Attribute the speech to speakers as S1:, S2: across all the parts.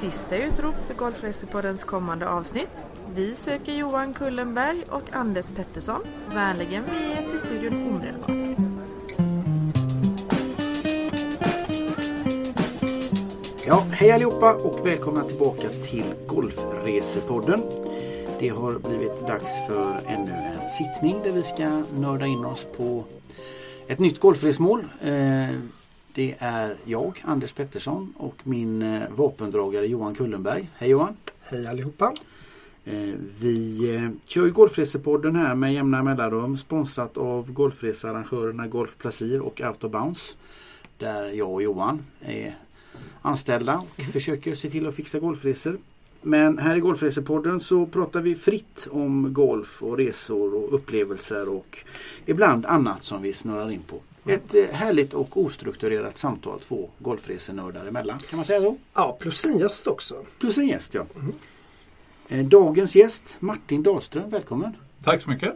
S1: sista utrop för Golfracerpoddens kommande avsnitt. Vi söker Johan Kullenberg och Anders Pettersson. Vänligen vi är till studion omedelbart.
S2: Ja, hej allihopa och välkomna tillbaka till Golfresepodden. Det har blivit dags för ännu en sittning där vi ska nörda in oss på ett nytt golfresmål. Eh, Eh, det är jag, Anders Pettersson och min eh, vapendragare Johan Kullenberg. Hej Johan!
S3: Hej allihopa!
S2: Eh, vi kör ju Golfresepodden här med jämna mellanrum sponsrat av golfresearrangörerna Golf Placir och Autobounce. Där jag och Johan är anställda och försöker se till att fixa golfresor. Men här i Golfresepodden så pratar vi fritt om golf och resor och upplevelser och ibland annat som vi snurrar in på. Ett eh, härligt och ostrukturerat samtal två golfresenördar emellan. Kan man säga så?
S3: Ja, plus en gäst också.
S2: Plus en gäst ja. Mm. Dagens gäst Martin Dahlström, välkommen!
S4: Tack så mycket!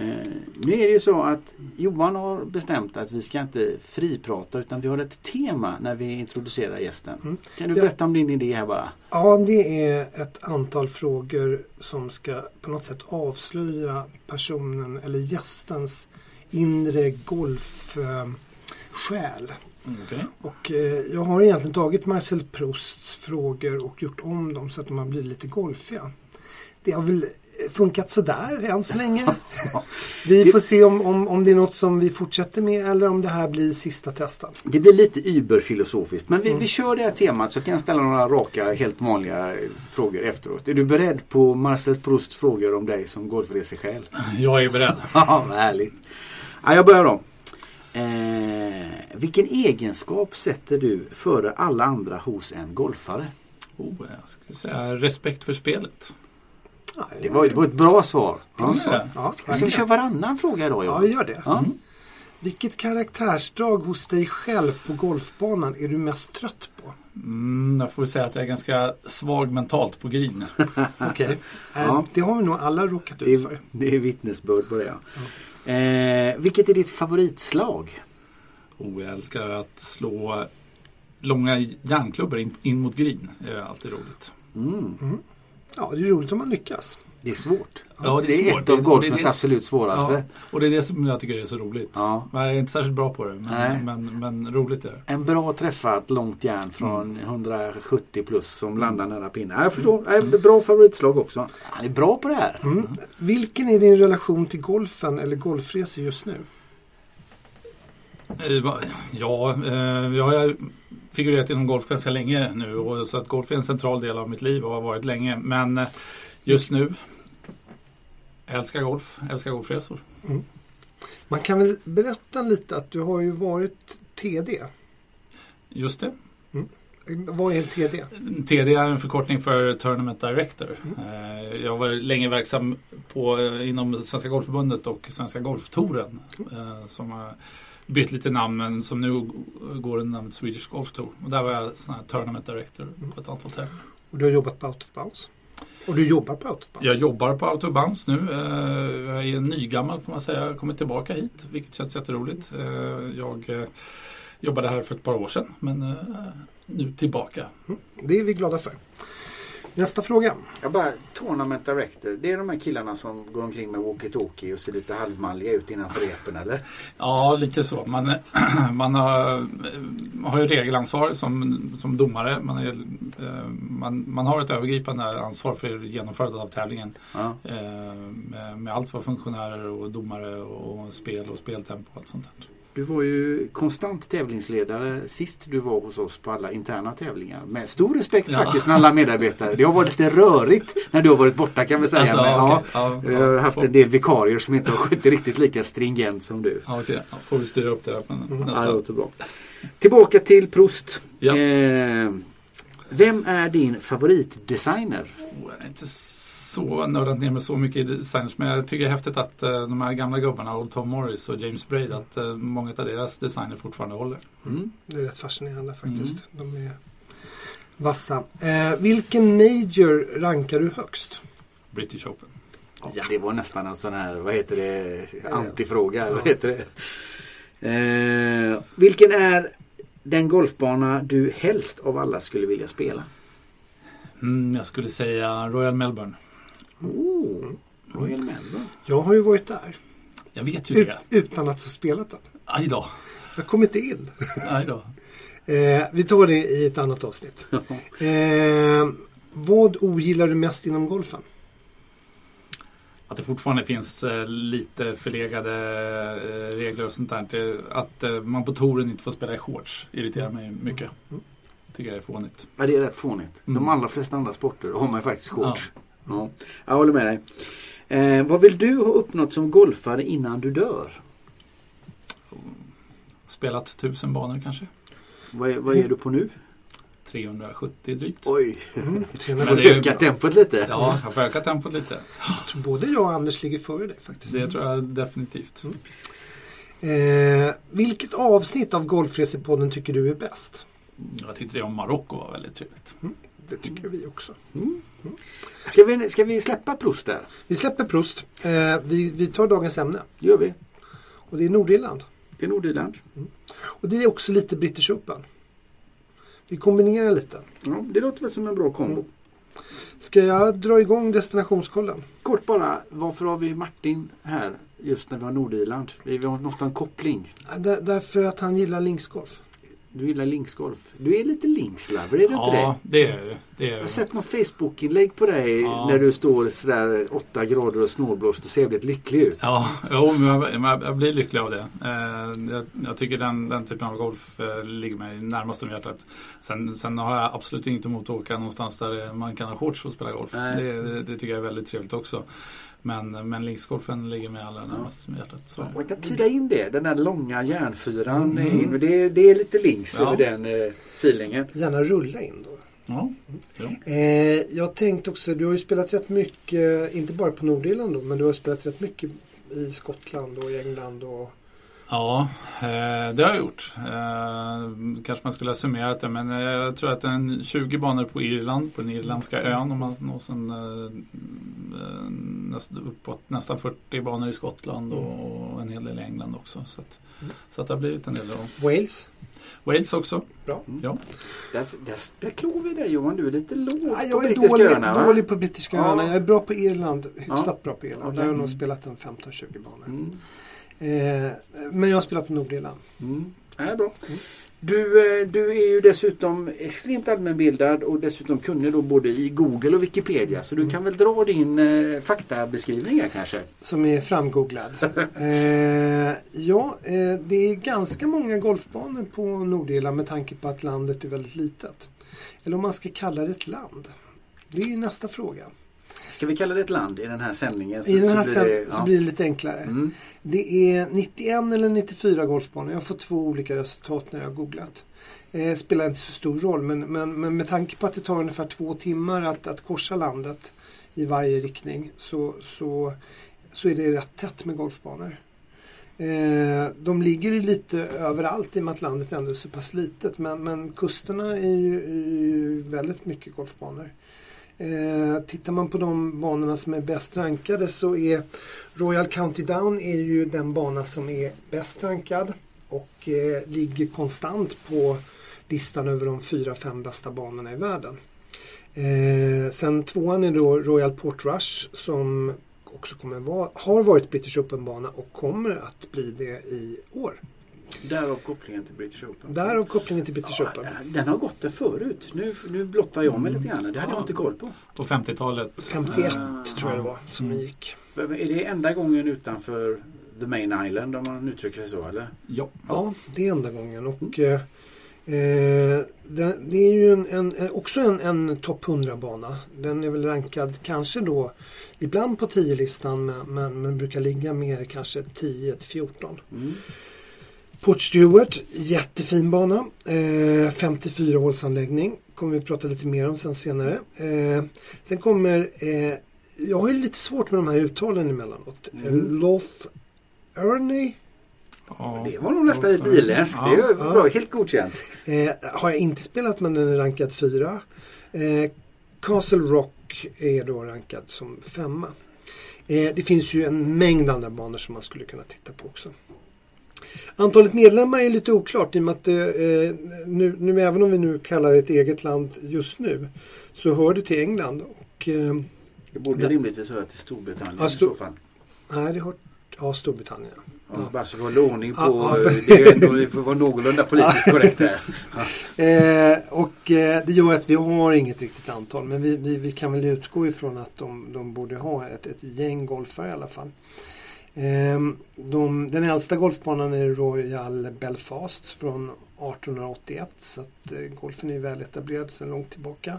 S2: Eh, nu är det ju så att Johan har bestämt att vi ska inte friprata utan vi har ett tema när vi introducerar gästen. Mm. Kan du berätta om din idé här bara?
S3: Ja, det är ett antal frågor som ska på något sätt avslöja personen eller gästens inre golfsjäl.
S4: Mm, okay.
S3: Och eh, jag har egentligen tagit Marcel Prousts frågor och gjort om dem så att de har blivit lite golfiga. Det har väl funkat sådär än så länge. vi får se om, om, om det är något som vi fortsätter med eller om det här blir sista testet.
S2: Det blir lite überfilosofiskt men vi, mm. vi kör det här temat så kan jag ställa några raka, helt vanliga frågor efteråt. Är du beredd på Marcel Prousts frågor om dig som golfresesjäl?
S4: Jag är beredd.
S2: Ja, härligt. Ja, jag börjar då. Eh, vilken egenskap sätter du före alla andra hos en golfare?
S4: Oh, jag skulle säga respekt för spelet.
S2: Det var, det var ett bra svar.
S3: Ja, ja,
S2: ska, ska vi köra varannan fråga idag?
S3: Ja, gör det. Ja. Mm. Vilket karaktärsdrag hos dig själv på golfbanan är du mest trött på?
S4: Mm, jag får säga att jag är ganska svag mentalt på green.
S3: Okej, okay. ja. det har vi nog alla råkat ut för.
S2: Det är vittnesbörd på det. Ja. Eh, vilket är ditt favoritslag?
S4: Oh, jag älskar att slå långa järnklubbor in, in mot green. Det är alltid roligt.
S2: Mm.
S3: Mm. Ja, det är roligt om man lyckas.
S2: Det är svårt.
S4: Ja, det är,
S2: det är ett av golfens absolut svåraste. Ja,
S4: och det är det som jag tycker är så roligt.
S2: Ja.
S4: Jag är inte särskilt bra på det, men, men, men, roligt är det.
S2: En bra träffat långt järn från mm. 170 plus som mm. landar nära pinnen. Jag förstår. Bra favoritslag också. Han är bra på det här.
S3: Mm. Vilken är din relation till golfen eller golfresor just nu?
S4: Eh, ja, eh, jag har figurerat inom golf ganska länge nu och så att golf är en central del av mitt liv och har varit länge. Men eh, just nu älskar golf, älskar golfresor. Mm.
S3: Man kan väl berätta lite att du har ju varit TD.
S4: Just det.
S3: Mm. Vad är TD?
S4: TD är en förkortning för Tournament Director. Mm. Jag var länge verksam på, inom Svenska Golfförbundet och Svenska Golftouren. Mm. Som bytt lite namn men som nu går under namnet Swedish Golf Tour. Och där var jag sån här Tournament Director på ett antal tävlingar.
S3: Och du har jobbat på Out of Bounds? Och du jobbar på Bounds?
S4: Jag jobbar på Bounds nu. Eh, jag är nygammal får man säga. Jag har kommit tillbaka hit vilket känns jätteroligt. Eh, jag eh, jobbade här för ett par år sedan men nu tillbaka.
S3: Mm, det är vi glada för. Nästa fråga.
S2: Jag bara, Tournament Director, det är de här killarna som går omkring med walkie-talkie och ser lite halvmalliga ut innanför repen eller?
S4: Ja, lite så. Man, man har, har ju regelansvar som, som domare. Man, är, eh, man, man har ett övergripande ansvar för genomförandet av tävlingen. Ja. Eh, med, med allt vad funktionärer och domare och spel och speltempo och allt sånt där.
S2: Du var ju konstant tävlingsledare sist du var hos oss på alla interna tävlingar. Med stor respekt ja. faktiskt med alla medarbetare. Det har varit lite rörigt när du har varit borta kan vi säga. Alltså, Men, okay. ja, vi har haft en del vikarier som inte har skjutit riktigt lika stringent som du.
S4: Ja, okay. ja, får vi styra upp det. Men
S2: mm. Ja, det låter bra. Tillbaka till Prost. Ja. Eh, vem är din favoritdesigner?
S4: Oh, jag är inte så nördat ner mig så mycket i designers men jag tycker det är häftigt att uh, de här gamla gubbarna, Old Tom Morris och James Braid, att uh, många av deras designer fortfarande håller.
S3: Mm. Det är rätt fascinerande faktiskt. Mm. De är vassa. Eh, vilken major rankar du högst?
S4: British Open.
S2: Ja, det var nästan en sån här, vad heter det, antifråga. Ja. Vad heter det? Eh, vilken är den golfbana du helst av alla skulle vilja spela?
S4: Mm, jag skulle säga Royal Melbourne.
S2: Oh, Royal Melbourne.
S3: Jag har ju varit där.
S4: Jag vet ju
S3: Ut,
S4: det.
S3: utan att ha spelat den.
S4: Aj då.
S3: Jag kom inte in.
S4: Aj då.
S3: Eh, vi tar det i ett annat avsnitt. Eh, vad ogillar du mest inom golfen?
S4: Att det fortfarande finns eh, lite förlegade eh, regler och sånt där. Att eh, man på touren inte får spela i shorts irriterar mig mycket.
S3: Mm.
S4: Tycker jag är fånigt.
S2: Ja, det är rätt fånigt. De
S4: Mm.
S2: allra flesta andra sporter har man ju faktiskt shorts. Ja. Jag håller med dig. Eh, vad vill du ha uppnått som golfare innan du dör?
S4: Spelat tusen banor kanske.
S2: Vad är, vad är du på nu?
S4: 370 drygt.
S2: Oj,
S3: Mm.
S2: du
S4: Men det
S2: öka tempot lite.
S4: Ja, jag får öka tempot lite.
S3: Jag tror Både jag och Anders ligger före dig faktiskt.
S4: Det tror jag definitivt.
S3: Eh, vilket avsnitt av Golfresepodden tycker du är bäst?
S4: Jag tyckte det om Marocko var väldigt trevligt.
S3: Det tycker vi också.
S2: Ska, vi, ska vi släppa Proust där?
S3: Vi släpper Prost. Eh, vi, vi tar dagens ämne.
S2: gör vi.
S3: Och det är Nordirland.
S2: Det är Nordirland.
S3: Och det är också lite British Open. Vi kombinerar lite.
S2: Ja, det låter väl som en bra kombo.
S3: Mm. Ska jag dra igång destinationskollen?
S2: Kort bara, varför har vi Martin här just när vi har Nordirland? Vi måste ha en koppling.
S3: Där, därför att han gillar linksgolf.
S2: Du gillar linksgolf. Du är lite linkslover, är du inte
S4: Ja,
S2: det?
S4: det är ju. Det är
S2: Jag har sett någon Facebook-inlägg på dig
S4: Ja.
S2: när du står sådär 8 grader och snålblåst och ser väldigt lycklig ut.
S4: Ja, jo, men jag, men jag blir lycklig av det. Eh, jag, jag tycker den, den typen av golf eh, ligger mig närmast om hjärtat. Sen, sen har jag absolut inget emot att åka någonstans där man kan ha shorts och spela golf. Det, det, det tycker jag är väldigt trevligt också. Men, men linksgolfen ligger mig allra närmast om hjärtat. Så.
S2: Jag kan tyda in det, den där långa järnfyran.
S3: Mm.
S2: in. Det, det är lite links
S4: Ja.
S2: över den eh, feelingen.
S3: Gärna rulla in då.
S4: Ja, ja.
S3: Eh, jag tänkte också, du har ju spelat rätt mycket, inte bara på Nordirland då, men du har spelat rätt mycket i Skottland och i England och
S4: Ja, eh, det har jag gjort. Eh, kanske man skulle ha summerat det men eh, jag tror att det är en 20 banor på Irland, på den irländska ön och, man, och sen näst, uppåt nästan 40 banor i Skottland och, och en hel del i England också. Så, att,
S3: Mm.
S4: så att det har blivit en del.
S3: Wales.
S4: Wales också.
S3: Bra.
S4: Ja.
S2: Där, där, där klår vi dig Johan, du är lite låg
S3: Ja,
S2: på
S3: jag är
S2: brittiska
S3: dålig,
S2: öarna. va?
S3: dålig på brittiska
S2: Ja.
S3: öarna. Jag är bra på Irland. Hyfsat
S2: Ja.
S3: bra på Irland.
S2: Okej.
S3: Där har jag nog
S2: Mm.
S3: spelat en 15-20 banor.
S2: Mm.
S3: Eh, men jag har spelat på Nordirland.
S2: Mm. Ja, bra.
S3: Mm.
S2: Du, eh, du är ju dessutom extremt allmänbildad och dessutom kunnig då både i Google och Wikipedia. Så du kan väl dra din eh, faktabeskrivning här kanske?
S3: Som är framgooglad. eh, ja, eh, det är ganska många golfbanor på Nordirland med tanke på att landet är väldigt litet. Eller om man ska kalla det ett land. Det är ju nästa fråga.
S2: Ska vi kalla det ett land i den här sändningen?
S3: I den här
S2: blir
S3: sen,
S2: det-
S3: så
S2: ja.
S3: blir det lite enklare.
S2: Mm.
S3: Det är 91 eller 94 golfbanor. Jag har fått två olika resultat när jag har googlat. Eh, spelar inte så stor roll men, men, men med tanke på att det tar ungefär två timmar att, att korsa landet i varje riktning så, så, så är det rätt tätt med golfbanor. Eh, de ligger ju lite överallt i och med att landet ändå är så pass litet men, men kusterna är ju, är ju väldigt mycket golfbanor. Eh, tittar man på de banorna som är bäst rankade så är Royal County Down är ju den bana som är bäst rankad och eh, ligger konstant på listan över de fyra, fem bästa banorna i världen. Eh, sen tvåan är då Royal Portrush som också kommer vara, har varit British Open-bana och kommer att bli det i år.
S2: Därav kopplingen till British Open.
S3: Därav kopplingen till British
S2: Ja,
S3: Open.
S2: den har gått där förut. Nu, nu blottar jag mig lite grann. Det hade jag inte koll på.
S4: På 50-talet.
S3: 51
S2: Ah.
S3: tror jag det var som den gick.
S2: Är det enda gången utanför The Main Island om man uttrycker sig så eller?
S4: Ja.
S3: Ja, det är enda gången. Och, eh, eh, det, det är ju en, en, eh, också en, en topp 100-bana. Den är väl rankad kanske då ibland på 10-listan men, men, men brukar ligga mer kanske 10-14.
S2: Mm.
S3: Port Stewart, jättefin bana. Eh, 54 hålsanläggning. Kommer vi prata lite mer om sen senare. Eh, sen kommer, eh, jag har ju lite svårt med de här uttalen emellanåt.
S2: Mm.
S3: Loth Ernie
S4: Ja.
S2: Det var nog nästan lite irländskt. Det är ju
S3: Ja.
S2: bra, helt godkänt.
S3: Eh, har jag inte spelat men den är rankad fyra. Eh, Castle Rock är då rankad som femma. Eh, det finns ju en mängd andra banor som man skulle kunna titta på också. Antalet medlemmar är lite oklart i och med att eh, nu, nu, även om vi nu kallar det ett eget land just nu så hör det till England. Och, eh,
S2: det borde det, rimligtvis höra till Storbritannien
S3: ja,
S2: Stor, i så fall.
S3: Nej, det hör ja, Storbritannien.
S2: Ja, ja. Bara så vi håller ordning på, ja, ja. det är ändå, vi får vara någorlunda politiskt korrkt här.
S3: Eh, och eh, det gör att vi har inget riktigt antal men vi, vi, vi kan väl utgå ifrån att de, de borde ha ett, ett gäng golfare i alla fall. Ehm, de, den äldsta golfbanan är Royal Belfast från 1881 så att eh, golfen är väl etablerad sedan långt tillbaka.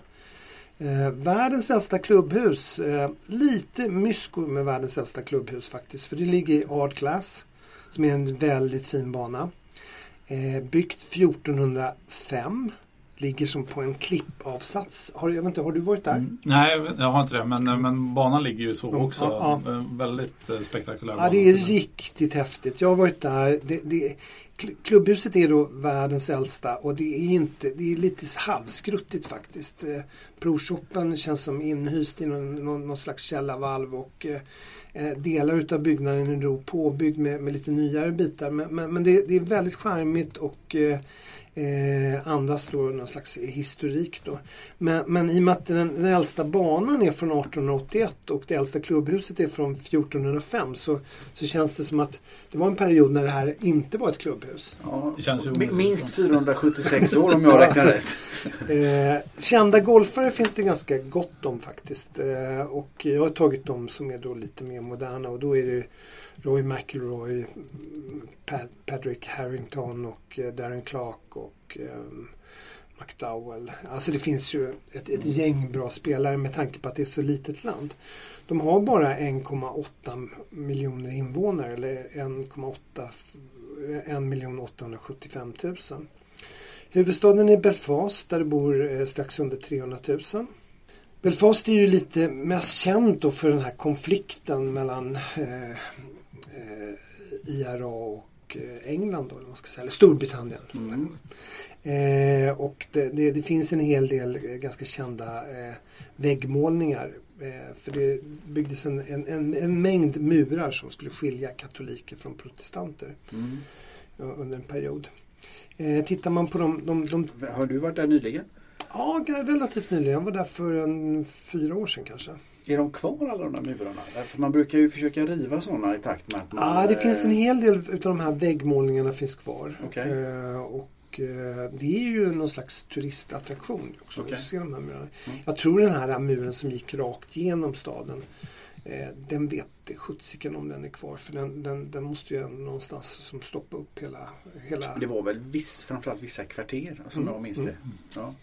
S3: Eh, världens äldsta klubbhus. Eh, lite mysko med världens äldsta klubbhus faktiskt. För det ligger i Art Class. Som är en väldigt fin bana. Eh, byggt 1405 ligger som på en klippavsats. Har, jag vet inte, har du varit där? Mm.
S4: Nej, jag har inte det. Men, men banan ligger ju så också. Ja, ja. Väldigt eh, spektakulär.
S3: Ja, det är riktigt häftigt. Jag har varit där. Det, det, klubbhuset är då världens äldsta och det är, inte, det är lite halvskruttigt faktiskt. Eh, Provshoppen känns som inhyst i någon, någon, någon slags källarvalv och eh, eh delar utav byggnaden är då påbyggd med, med lite nyare bitar. Men, men, men det, det, är väldigt charmigt och eh, eh, andas då någon slags historik då. Men, men i och med att den, den äldsta banan är från 1881 och det äldsta klubbhuset är från 1405 så, så känns det som att det var en period när det här inte var ett klubbhus.
S2: Ja, det känns ju minst 476 år om jag räknar rätt.
S3: Eh, kända golfare finns det ganska gott om faktiskt. Eh, och jag har tagit de som är då lite mer moderna och då är det Roy McIlroy, Pat, Patrick Harrington och eh, Darren Clark och um, McDowell. Alltså det finns ju ett, ett gäng bra spelare med tanke på att det är så litet land. De har bara 1,8 miljoner invånare eller 1,8 1 875 000. Huvudstaden är Belfast där det bor eh, strax under 300 000. Belfast är ju lite mest känt då för den här konflikten mellan eh, IRA och eh, England, då, eller, man ska säga, eller Storbritannien. Mm. Eh, och det, det, det, finns en hel del eh, ganska kända eh, väggmålningar. Eh, för det byggdes en, en, en, en, mängd murar som skulle skilja katoliker från protestanter mm. under en period. Eh, tittar man på de, de, de,
S2: Har du varit där nyligen?
S3: Ja, relativt nyligen. Jag var där för en, fyra år sedan kanske.
S2: Är de kvar alla de där murarna? För man brukar ju försöka riva sådana i takt med att man...
S3: Ja, det finns en hel del av de här väggmålningarna finns kvar.
S2: Okay.
S3: Eh, och eh, det är ju någon slags turistattraktion också. Okay. Se de här murarna. Mm. Jag tror den här muren som gick rakt genom staden eh, den vet sjuttsiken om den är kvar för den, den, den måste ju någonstans som stoppa upp hela, hela...
S2: Det var väl viss, framförallt vissa kvarter som mm. jag minns det. Mm. Ja.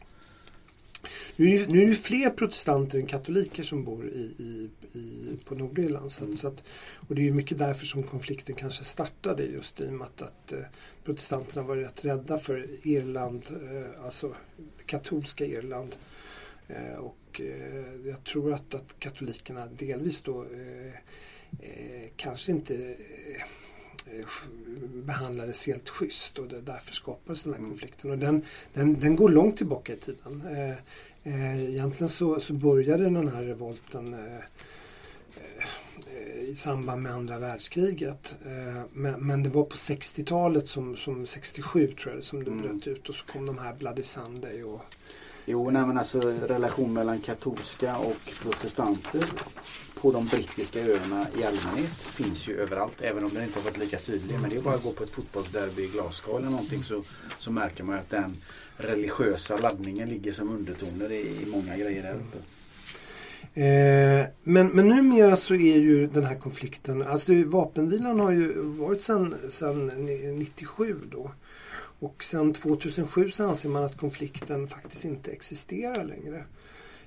S3: Nu är, nu är det fler protestanter än katoliker som bor i, i, i på Nordirland. Så mm. så att, och det är mycket därför som konflikten kanske startade just i och med att, att eh, protestanterna var rätt rädda för Irland, eh, alltså katolska Irland. Eh, och eh, jag tror att, att katolikerna delvis då eh, eh, kanske inte behandlades helt schysst och det därför skapades den här mm. konflikten. Och den, den, den går långt tillbaka i tiden. Eh, eh, egentligen så, så började den här revolten eh, i samband med andra världskriget. Men, men det var på 60-talet som, som 67 tror jag som det mm. bröt ut och så kom de här Bloody Sunday och
S2: Jo, nej, men alltså relation mellan katolska och protestanter på de brittiska öarna i allmänhet finns ju överallt. Även om den inte har varit lika tydlig. Men det är bara att gå på ett fotbollsderby i Glasgow eller någonting så, så märker man att den religiösa laddningen ligger som undertoner i, i många grejer där uppe.
S3: Eh, men, men numera så är ju den här konflikten, alltså vapenvilan har ju varit sedan, sedan 97 då. Och sedan 2007 så anser man att konflikten faktiskt inte existerar längre.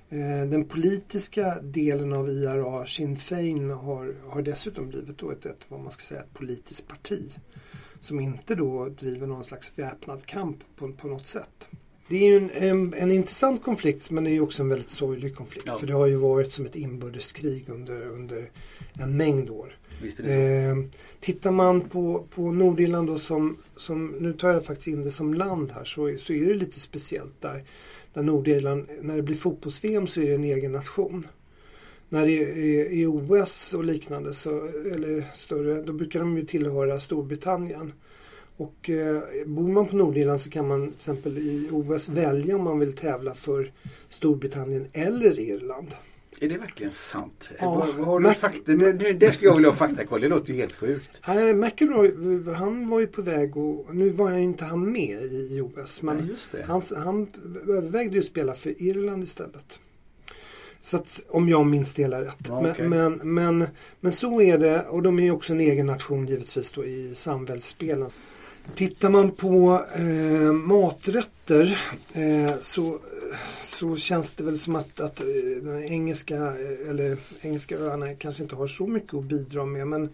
S3: Eh, den politiska delen av IRA, Sinn Fein, har, har dessutom blivit då ett, ett, vad man ska säga, ett politiskt parti. Som inte då driver någon slags väpnad kamp på, på något sätt. Det är ju en, en, en, intressant konflikt men det är också en väldigt sorglig konflikt. Ja. För det har ju varit som ett inbördeskrig under, under en mängd år. Eh, tittar man på, på Nordirland då som, som, nu tar jag faktiskt in det som land här, så, så är det lite speciellt där. Där Nordirland, när det blir fotbolls-VM så är det en egen nation. när det är, OS och liknande, så, eller större, då brukar de ju tillhöra Storbritannien. Och eh, bor man på Nordirland så kan man till exempel i OS välja om man vill tävla för Storbritannien eller Irland.
S2: Är det verkligen sant?
S3: Ja,
S2: Vad- har du
S3: Mac-
S2: fakta? Nu, nu, där skulle jag vilja ha faktakoll. Det låter ju helt sjukt.
S3: Nej, McElroy, han var ju på väg och nu var ju inte han med i OS. Men
S2: det.
S3: han, han övervägde ju att spela för Irland istället. Så att, om jag minns det hela rätt.
S2: Ja,
S3: men,
S2: okej.
S3: men, men, men så är det och de är ju också en egen nation givetvis då i samväldsspelen. Tittar man på eh, maträtter eh, så, så känns det väl som att, att eh, de engelska, eh, eller engelska öarna kanske inte har så mycket att bidra med. Men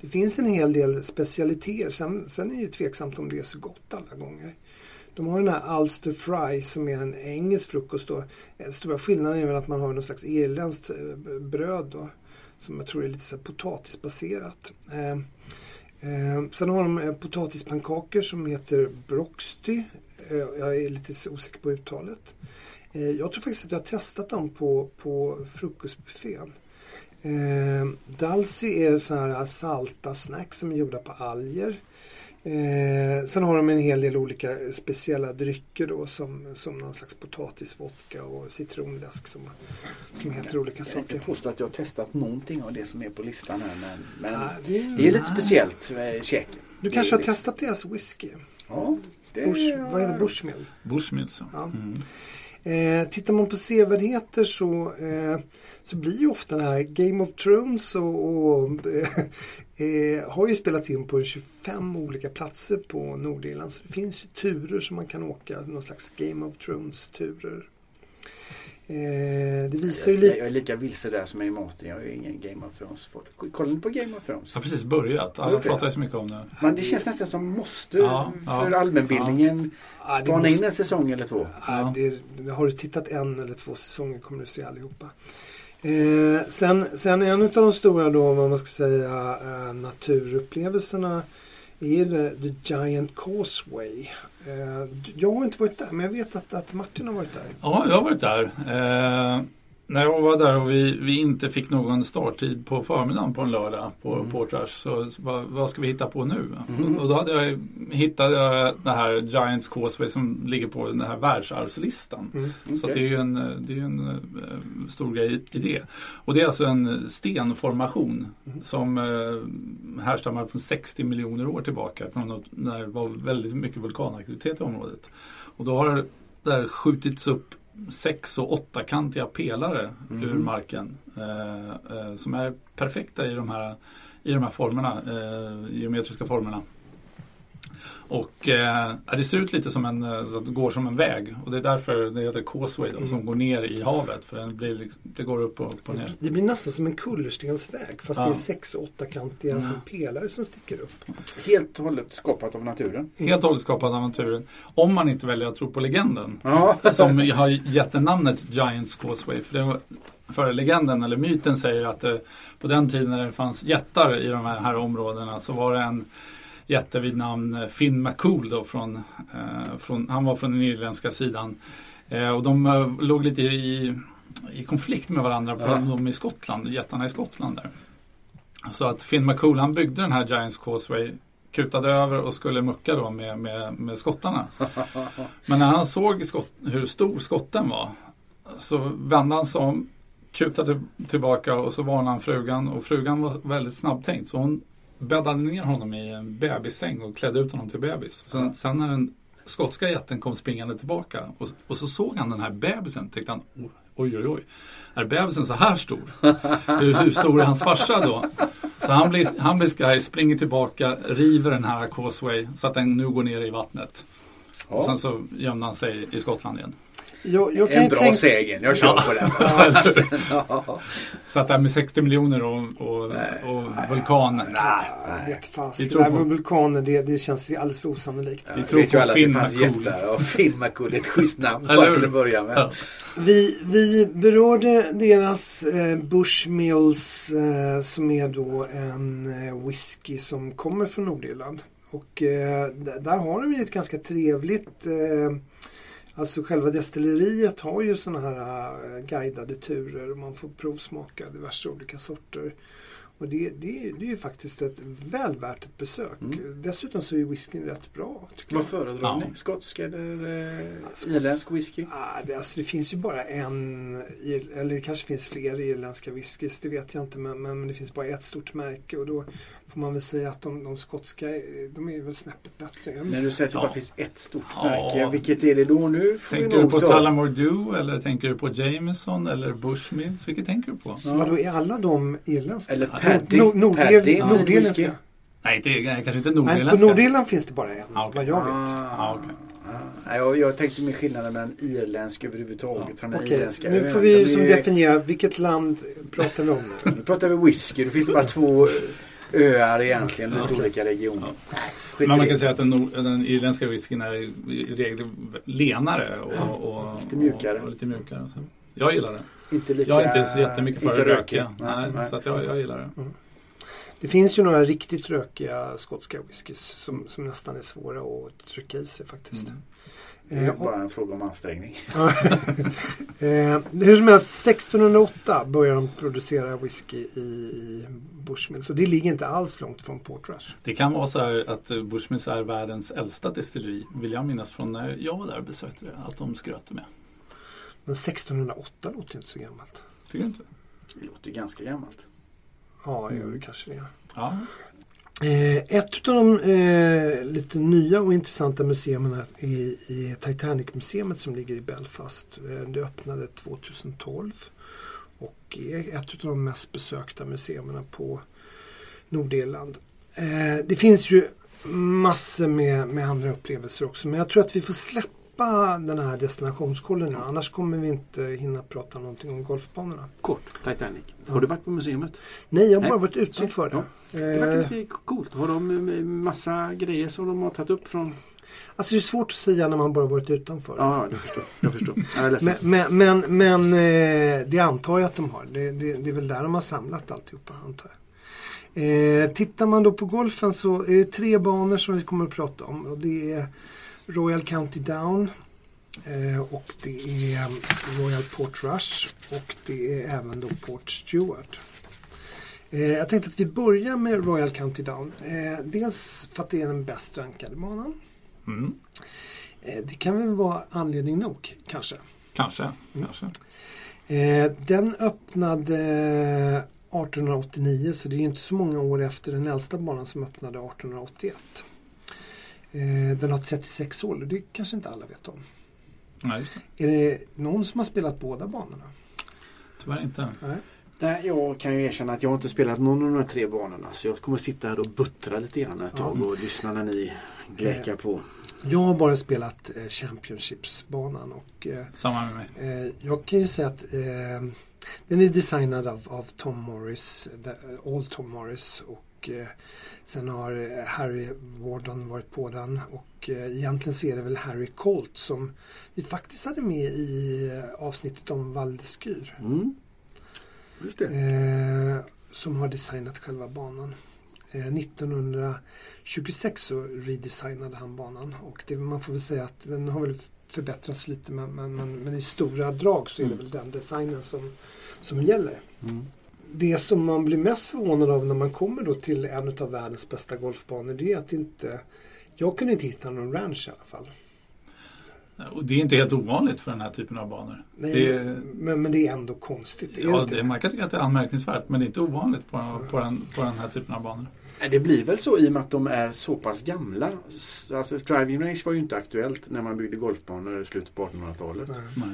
S3: det finns en hel del specialiteter. Sen, sen är det ju tveksamt om det är så gott alla gånger. De har den här Ulster Fry som är en engelsk frukost. Då. Eh, stora skillnaden är väl att man har någon slags irländskt bröd då, som jag tror är lite så här potatisbaserat. Eh, eh, sen har de potatispannkakor som heter Broxty. Eh, jag är lite osäker på uttalet. Eh, jag tror faktiskt att jag har testat dem på, på frukostbuffén. Eh, Dalsi är så här salta snacks som är gjorda på alger. Eh, sen har de en hel del olika speciella drycker då som, som någon slags potatisvodka och citronläsk som, som heter olika
S2: Jag kan inte
S3: saker.
S2: påstå att jag har testat någonting av det som är på listan här. Men, men
S3: Ja, det är-
S2: det är lite speciellt, eh, käk.
S3: Du kanske har testat deras whisky?
S2: Ja,
S3: Bush, vad heter Bushmill?
S4: Bushmills.
S3: Ja.
S4: Mm.
S3: Eh, tittar man på sevärdheter så, eh, så blir ju ofta det här Game of Thrones och, och eh, eh, har ju spelats in på 25 olika platser på Nordirland. Så det finns ju turer som man kan åka, någon slags Game of Thrones-turer. Eh, det visar ju
S2: Jag,
S3: lite...
S2: jag är lika vilse där som jag är i maten. Jag är ingen Game of Thrones-folk. Kollar ni på Game of Thrones?
S4: Jag har precis börjat. Alla
S2: Okej.
S4: pratar ju så mycket om det.
S2: Men det känns nästan som man måste
S4: Ja,
S2: för
S4: ja.
S2: allmänbildningen
S3: Ja,
S2: spana
S3: måste-
S2: in en säsong eller två.
S3: Ja, det, har du tittat en eller två säsonger kommer du se allihopa. Eh, sen, sen en av de stora då, vad man ska säga, eh, naturupplevelserna är det The Giant Causeway. Eh, jag har inte varit där, men jag vet att, att Martin har varit där.
S4: Ja, jag har varit där. Eh, när jag var där och vi, vi inte fick någon starttid på förmiddagen på en lördag på
S2: Mm.
S4: Portrush så vad, vad ska vi hitta på nu?
S2: Mm.
S4: Och då hade jag, hittade jag det här Giants Causeway som ligger på den här världsarvslistan.
S3: Mm.
S4: Så att
S2: Okej.
S4: det är ju en, det är en eh, stor grej i det. Och det är alltså en stenformation
S3: Mm.
S4: som eh, härstammar från 60 miljoner år tillbaka. Från när det var väldigt mycket vulkanaktivitet i området. Och då har det där skjutits upp sex och åttakantiga pelare
S2: Mhm.
S4: ur marken. Eh, eh, som är perfekta i de här, i de här formerna, eh, geometriska formerna. Och eh, det ser ut lite som en, eh, så att det går som en väg och det är därför det heter causeway då, som går ner i havet för den blir liksom, det går upp och upp och ner.
S3: Det blir nästan som en kullerstensväg fast
S4: Ja.
S3: det är sex och åttakantiga
S4: Ja.
S3: som pelare som sticker upp.
S2: Helt och hållet skapat av naturen.
S4: Helt och hållet skapad av naturen. Om man inte väljer att tro på legenden
S2: Ja,
S4: som har gett namnet Giants Causeway. För, det var, för legenden eller myten säger att det, på den tiden när det fanns jättar i de här, här områdena så var det en jätte vid namn eh, Finn McCool. Då från, eh, från, han var från den irländska sidan. Eh, och de låg lite i, i konflikt med varandra på
S2: Ja.
S4: de i Skottland, jättarna i Skottland där. Så att Finn McCool han byggde den här Giants Causeway kutade över och skulle mucka då med, med, med skottarna. Men när han såg skott, hur stor skotten var så vände han sig om, kutade tillbaka och så varnade han frugan och frugan var väldigt snabbtänkt så hon bäddade ner honom i en bebissäng och klädde ut honom till bebis. Sen, sen när den skotska jätten kom springande tillbaka och, och så såg han den här bebisen tänkte han oj oj oj, är bebisen så här stor? Hur, hur stor är hans farsa då? Så han blir, han blir skraj, springer tillbaka, river den här causeway så att den nu går ner i vattnet. Och sen så gömde han sig i Skottland igen.
S3: Jag, jag kan
S2: en bra
S3: tänka-
S2: sägen. Jag kör på den. Ja.
S4: Så att det här med 60 miljoner och, och,
S2: Nej.
S4: och vulkan.
S2: Nej,
S3: Jag
S2: nej.
S3: fast.
S4: Vi tror på-
S3: med vulkaner det, det känns alldeles för osannolikt.
S4: Vi
S2: Jag
S4: tror
S2: vet ju
S4: på
S2: alla att det
S4: Finn
S2: fanns
S4: McCool.
S2: jättar och Finn McCool är ett schysst namn bara till att börja med.
S4: Ja.
S3: Vi, vi berörde deras eh, Bushmills eh, som är då en eh, whisky som kommer från Nordirland. Och eh, där har de ju ett ganska trevligt eh, Alltså själva destilleriet har ju sådana här äh, guidade turer och man får provsmaka diverse olika sorter. Och det, det, det är ju faktiskt ett väl värt ett besök.
S2: Mm.
S3: Dessutom så är whiskyn rätt bra.
S2: Vad föredrar
S4: Ja.
S2: ni? Skotsk eller eh, irländsk whisky?
S3: Ah, det, alltså, det finns ju bara en, eller det kanske finns fler irländska whiskys, det vet jag inte. Men, men det finns bara ett stort märke och då får man väl säga att de, de skotska, eh, de är väl snäppet bättre.
S2: När du säger att det
S4: Ja.
S2: bara finns ett stort
S4: Ja.
S2: märke, vilket är det då nu?
S4: Tänker du på
S2: ta-
S4: Tullamore Dew eller tänker du på Jameson eller Bushmills? Vilket tänker du på?
S2: Ja.
S3: Vadå, är alla de irländska?
S2: Eller Paddy.
S3: Nord-
S2: Paddy.
S3: Nordirländska?
S4: Nej, det är kanske inte
S3: Nej, på
S4: nordirländska.
S3: Nordirland finns det bara en,
S4: Ah, okej.
S3: vad jag vet.
S4: Ja, okej.
S2: Ah, nej, jag, jag tänkte med skillnaden mellan irländsk överhuvudtaget
S4: Ja.
S2: från den
S3: Okej,
S2: irländska
S3: nu får vi som
S2: är-
S3: definiera vilket land pratar vi om nu?
S2: Nu pratar vi whisky. Det finns bara två öar egentligen, lite
S3: Okej.
S2: olika regioner.
S4: Ja. Men man
S2: det.
S4: kan säga att den, den irländska whiskyn är i regel lenare och, och,
S2: Lite mjukare.
S4: Och, och lite mjukare. Så. Jag gillar det.
S2: Inte lika,
S4: Jag är inte så jättemycket för
S2: inte
S4: det
S2: rökig.
S4: rökiga. Nej,
S2: nej.
S4: Så att jag, jag gillar det.
S3: Det finns ju några riktigt rökiga skotska whiskys som, som nästan är svåra att trycka i sig faktiskt.
S4: Mm.
S2: Det är
S3: Eh,
S2: bara en fråga om ansträngning.
S3: eh, hur som helst, 1608 börjar de producera whisky i, i Bushmills och det ligger inte alls långt från Portrush.
S4: Det kan vara så här att eh, Bushmills är världens äldsta destilleri. Vill jag minnas från när jag var där och besökte det. Att de skröt med.
S3: Men 1608 låter inte så gammalt.
S4: Tycker du inte?
S2: Det låter ju ganska gammalt.
S3: Ja, gör det kanske det.
S4: Ja.
S3: Eh, ett av de eh, lite nya och intressanta museerna är i Titanic-museet som ligger i Belfast. Eh, det öppnade 2012 och är ett av de mest besökta museerna på Nordirland. Eh, det finns ju massor med, med andra upplevelser också men jag tror att vi får släppa den här destinationskollen nu annars kommer vi inte hinna prata någonting om golfbanorna.
S2: Kort, Titanic. Har
S3: Ja.
S2: du varit på museet?
S3: Nej, jag har
S2: Nej.
S3: bara varit utanför
S2: Ja.
S3: det.
S2: Det
S3: Eh,
S2: verkar lite coolt. Har de eh, massa grejer som de har tagit upp från...
S3: Alltså det är svårt att säga när man bara varit utanför.
S2: Ja, jag förstår. Jag förstår. Jag.
S3: Men, men, men, men eh, det antar jag att de har. Det, det, det är väl där de har samlat alltihopa antar jag. Eh, tittar man då på golfen så är det tre banor som vi kommer att prata om. Och det är Royal County Down eh, och det är Royal Port Rush och det är även då Port Stewart. Eh, jag tänkte att vi börjar med Royal County Down. Eh, dels för att det är den bäst rankade banan.
S4: Mm.
S3: Det kan väl vara anledning nog kanske.
S4: Kanske.
S3: Mm.
S4: kanske.
S3: Den öppnade 1889 så det är inte så många år efter den äldsta banan som öppnade 1881. Eh, den har 36 hål och det kanske inte alla vet om.
S4: Nej, just det.
S3: Är det någon som har spelat båda banorna?
S4: Tyvärr inte.
S3: Nej.
S2: Nej, jag kan ju erkänna att jag inte spelat någon av de här tre banorna. Så jag kommer sitta här och buttra lite grann ett tag och lyssna när ni gläkar på.
S3: Jag har bara spelat eh, Championshipsbanan och eh,
S4: Samma med mig.
S3: Eh, jag kan ju säga att eh, den är designad av, av Tom Morris, All Tom Morris och eh, sen har eh, Harry Warden varit på den och eh, egentligen så är det väl Harry Colt som vi faktiskt hade med i avsnittet om Val d'Escure.
S2: Mm. Just det.
S3: Som har designat själva banan. Eh, 1926 så redesignade han banan och det, man får väl säga att den har väl förbättrats lite men, men, men, men i stora drag så är det
S2: Mm.
S3: väl den designen som, som gäller.
S2: Mm.
S3: Det som man blir mest förvånad av när man kommer då till en av världens bästa golfbanor det är att inte jag kunde inte hitta någon ranch i alla fall.
S4: Och det är inte helt ovanligt för den här typen av banor.
S3: Nej,
S4: Det,
S3: men, men det är ändå konstigt. Är
S4: ja, det, man kan tycka att det är anmärkningsvärt men det är inte ovanligt på, på, den, på den här typen av banor.
S2: Det blir väl så i och med att de är så pass gamla. Alltså driving range var ju inte aktuellt när man byggde golfbanor i slutet på 1800-talet.
S3: Nej.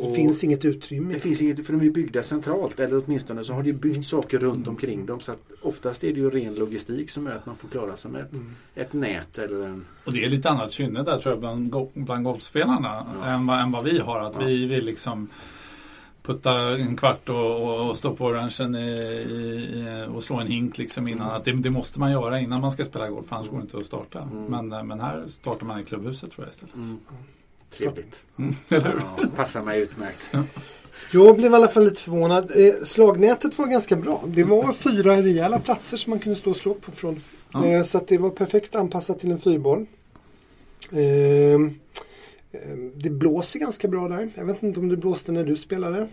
S3: Det finns inget utrymme.
S2: Det finns inget, för de är byggda centralt eller åtminstone så har det byggt saker runt omkring dem. Så att oftast är det ju ren logistik som är att man får klara sig med ett,
S3: Mm.
S2: ett nät eller en...
S4: Och det är lite annat kynne där tror jag bland, bland golfspelarna
S2: Ja.
S4: än, vad, än vad vi har. Att
S2: Ja.
S4: vi vill liksom putta en kvart och, och, och stå på orangen i, i, och slå en hink liksom innan.
S2: Mm.
S4: Att det, det måste man göra innan man ska spela golf, annars går det inte att starta.
S2: Mm.
S4: Men, eh, men här startar man i klubbhuset tror jag istället.
S2: Mm. Trevligt.
S4: Mm, eller hur?
S2: Ja, passar mig utmärkt.
S3: Jag blev i alla fall lite förvånad. Eh, slagnätet var ganska bra. Det var fyra rejäla platser som man kunde stå och slå på från.
S4: Ja.
S3: Eh, så att det var perfekt anpassat till en fyrboll. Eh, Eh, det blåser ganska bra där. Jag vet inte om det blåste när du spelade?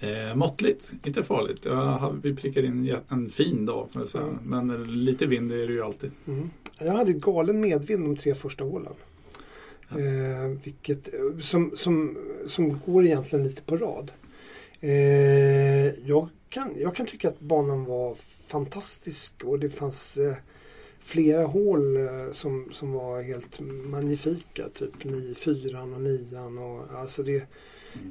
S4: Eh, måttligt, inte farligt. Jag, vi prickade in en fin dag. Mm. Men lite vind är det ju alltid.
S3: Mm. Jag hade galen medvind de tre första hålen. Eh, vilket, som, som, som går egentligen lite på rad. Eh, jag, kan, jag kan tycka att banan var fantastisk och det fanns eh, flera hål eh, som, som var helt magnifika. Typ 9, 4 och 9 och alltså det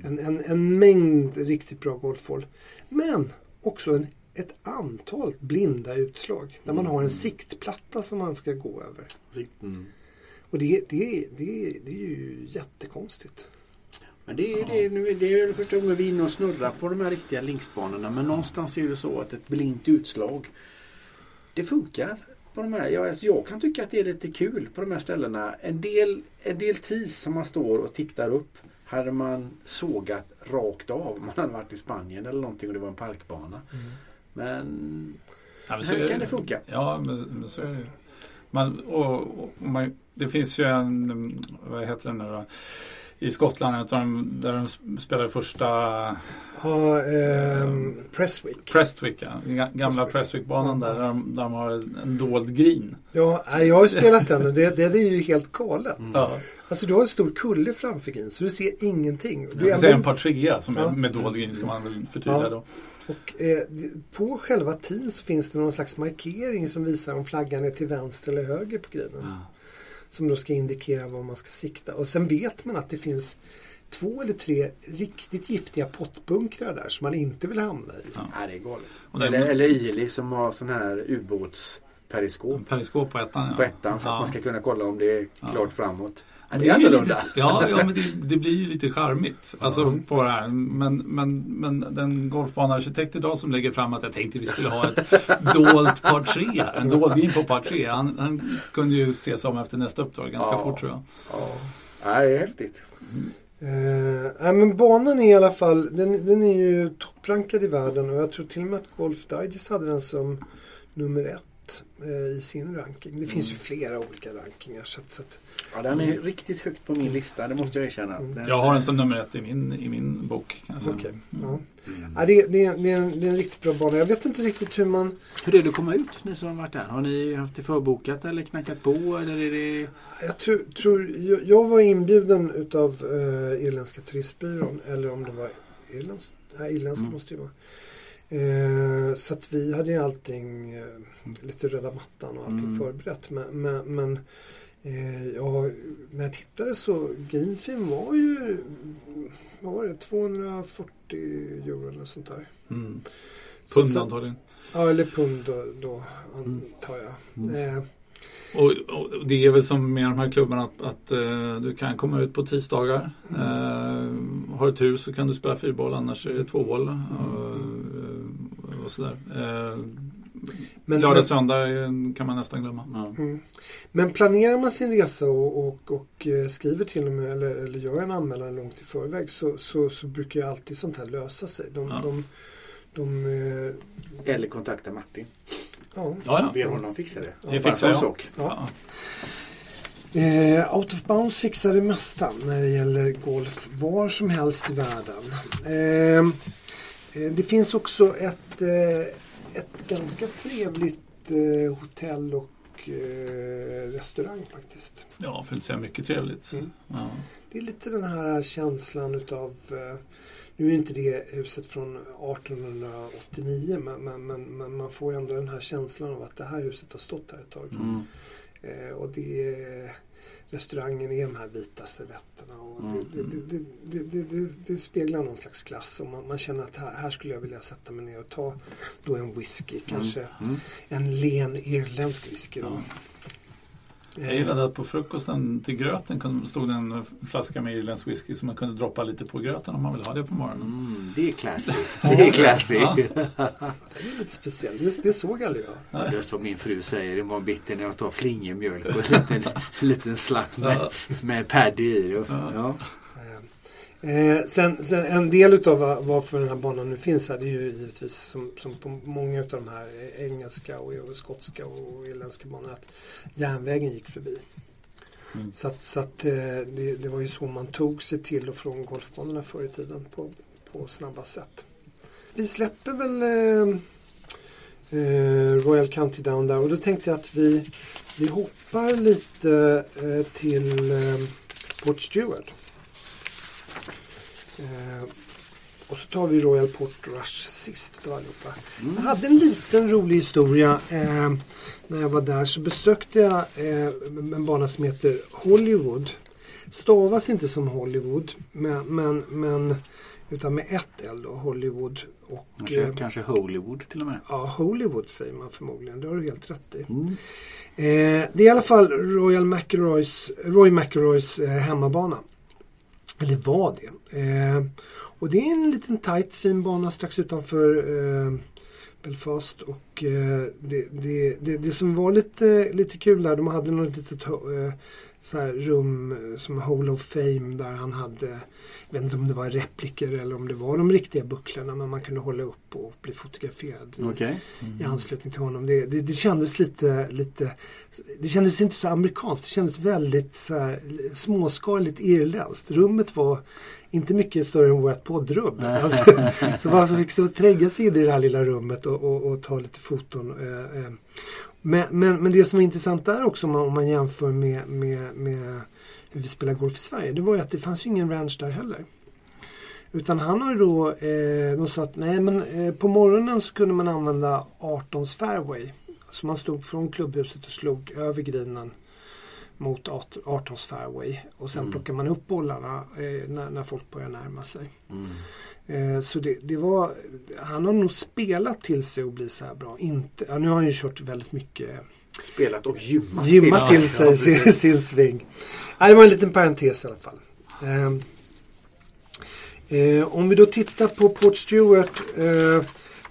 S3: en, en, en mängd riktigt bra golfhål. Men också en, ett antal blinda utslag. Där man har en mm. siktplatta som man ska gå över. Mm. Och det, det, det, det är ju jättekonstigt.
S2: Men det är, det, nu, det är första gången vi är inne och snurrar på de här riktiga linksbanorna. Men någonstans är det så att ett blint utslag det funkar. På de här. Jag, alltså jag kan tycka att det är lite kul på de här ställena. En del, en del tis som man står och tittar upp hade man sågat rakt av om man hade varit i Spanien eller någonting och det var en parkbana. Mm. Men ja, men här kan det funka.
S4: Ja, men, men så är det man, och, och man, Det finns ju en, vad heter den nu då? i Skottland där de spelade första...
S3: Ja, eh, Prestwick.
S4: Prestwick, ja. Gamla Prestwick-banan där, där de, där de har en dold green.
S3: Ja, jag har ju spelat den och det, det är ju helt galet. Mm. Ja. Alltså du har en stor kulle framför green så du ser ingenting.
S4: Du ja, ser en par trea som ja. är med dold green ska man väl förtydliga ja. då.
S3: Och, eh, på själva tiden så finns det någon slags markering som visar om flaggan är till vänster eller höger på greenen. Ja. Som då ska indikera var man ska sikta. Och sen vet man att det finns två eller tre riktigt giftiga pottbunkrar där som man inte vill hamna i.
S2: Ja, det är galet. Eller, eller Ili som har sån här ubåts periskop.
S4: Periskop på ettan ja.
S2: På ettan för ja. att man ska kunna kolla om det är klart ja. framåt.
S4: Ja, det är annorlunda. Lite, ja, ja, men det, det, blir ju lite charmigt. Alltså mm. på det här. Men, men, men den golfbanearkitekt idag som lägger fram att jag tänkte vi skulle ha ett dolt par tre. En dold green på par tre. Han, han kunde ju se sig om efter nästa uppdrag ganska ja. fort tror jag.
S2: Ja, det är häftigt.
S3: Mm. Eh, men banan är i alla fall, den, den är ju topprankad i världen och jag tror till och med att Golf Digest hade den som nummer ett i sin ranking. Det finns mm. ju flera olika rankingar. Så att, så att,
S2: ja, den är mm. riktigt högt på min lista, det måste jag erkänna.
S4: Mm. Jag har den som nummer ett i min, i min bok.
S3: Okay. Ja. Mm. Ja, det, det, det, är en, det är en riktigt bra bana. Jag vet inte riktigt hur man...
S2: Hur är det att komma ut, ni som har varit där? Har ni haft det förbokat eller knackat på? Eller är det...
S3: Jag tror, tror jag, jag var inbjuden utav uh, Irländska turistbyrån. Eller om det var Irlands, nej, Irländska mm. måste det vara. Eh, så att vi hade ju allting, eh, lite röda mattan och allting mm. förberett. Men, men, men eh, ja, när jag tittade så Gamefilm var ju vad var det, 240 euro eller sånt där.
S4: Mm. Pund antagligen.
S3: Ja, eller pund då, då antar jag. Mm.
S4: Eh, och, och, det är väl som med de här klubbarna att, att uh, du kan komma ut på tisdagar. Mm. Uh, har du tur så kan du spela fyrboll annars är det två hål. Uh, och sådär. Men, Lördag, söndag kan man nästan glömma. Ja. Mm.
S3: Men planerar man sin resa och, och, och skriver till och med eller, eller gör en anmälan långt i förväg så, så, så brukar ju alltid sånt här lösa sig. De, ja. de, de,
S2: de, eller kontakta Martin.
S3: Ja.
S2: Ja, ja. Ber honom fixa det.
S4: Det fixar jag. Ja.
S3: Eh, Out of Bounds fixar det mesta när det gäller golf var som helst i världen. Eh, eh, det finns också ett, eh, ett ganska trevligt eh, hotell och eh, restaurang faktiskt.
S4: Ja, för att inte säga mycket trevligt. Mm. Ja.
S3: Det är lite den här känslan utav nu är inte det huset från 1889 men, men, men, man får ändå den här känslan av att det här huset har stått här ett tag. Mm. Eh, och det restaurangen är de här vita servetterna. Och mm. det, det, det, det, speglar någon slags klass och man, man, känner att här, här, skulle jag vilja sätta mig ner och ta då en whisky, kanske mm. mm. en len irländsk whisky. Då.
S4: Jag gillade att på frukosten till gröten stod det en flaska med irländsk whisky som man kunde droppa lite på gröten om man vill ha det på morgonen.
S2: Mm, det är classy. Det är classy. Ja.
S3: Det är lite speciellt. Det, det såg aldrig jag.
S2: Det är som min fru säger imorgon bitti när jag tar flingemjölk och en liten, liten slatt med, med paddy i. Ja.
S3: Eh, sen, sen, en del utav varför den här banan nu finns här det är ju givetvis som, som på många utav de här engelska och, och skotska och irländska banorna att järnvägen gick förbi. Mm. Så att, så att eh, det, det, var ju så man tog sig till och från golfbanorna förr i tiden på, på snabba sätt. Vi släpper väl eh, eh, Royal County Down där och då tänkte jag att vi, vi hoppar lite eh, till eh, Port Stewart. Eh, och så tar vi Royal Port Rush sist av allihopa. Mm. Jag hade en liten rolig historia. Eh, när jag var där så besökte jag eh, en bana som heter Hollywood. Stavas inte som Hollywood men, men, men utan med ett L då, Hollywood. Och,
S2: kanske, eh, kanske Hollywood till och med?
S3: Ja, Hollywood säger man förmodligen. Det har du helt rätt i. Mm. Eh, det är i alla fall Royal McElroys, Roy McElroys eh, hemmabana. Eller var det. Eh, och det är en liten tight fin bana strax utanför eh, Belfast. Och eh, det, det, det, det, som var lite, lite kul där, de hade något litet eh, så här rum eh, som Hall of Fame där han hade, jag vet inte om det var repliker eller om det var de riktiga bucklorna men man kunde hålla upp och bli fotograferad
S2: okay.
S3: mm. i anslutning till honom. Det, det, det, kändes lite, lite, det kändes inte så amerikanskt, det kändes väldigt så här, småskaligt irländskt. Rummet var inte mycket större än vårt poddrum. Alltså, så man fick så tränga sig in i det här lilla rummet och, och, och ta lite foton. Eh, eh. Men, men, men, det som är intressant där också om man, om man jämför med, med, med hur vi spelar golf i Sverige. Det var ju att det fanns ju ingen ranch där heller. Utan han har ju då, eh, de sa att nej men eh, på morgonen så kunde man använda 18s fairway. Så man stod från klubbhuset och slog över grinen mot 18s fairway. Och sen mm. plockar man upp bollarna eh, när, när, folk börjar närma sig. Mm. Eh, så det, det, var, han har nog spelat till sig att bli så här bra. Inte, ja, nu har han ju kört väldigt mycket
S2: Spelat och gymmat
S3: gymma till, sig ja, sin, sin sving. Ja, det var en liten parentes i alla fall. Eh, eh, om vi då tittar på Port Stewart.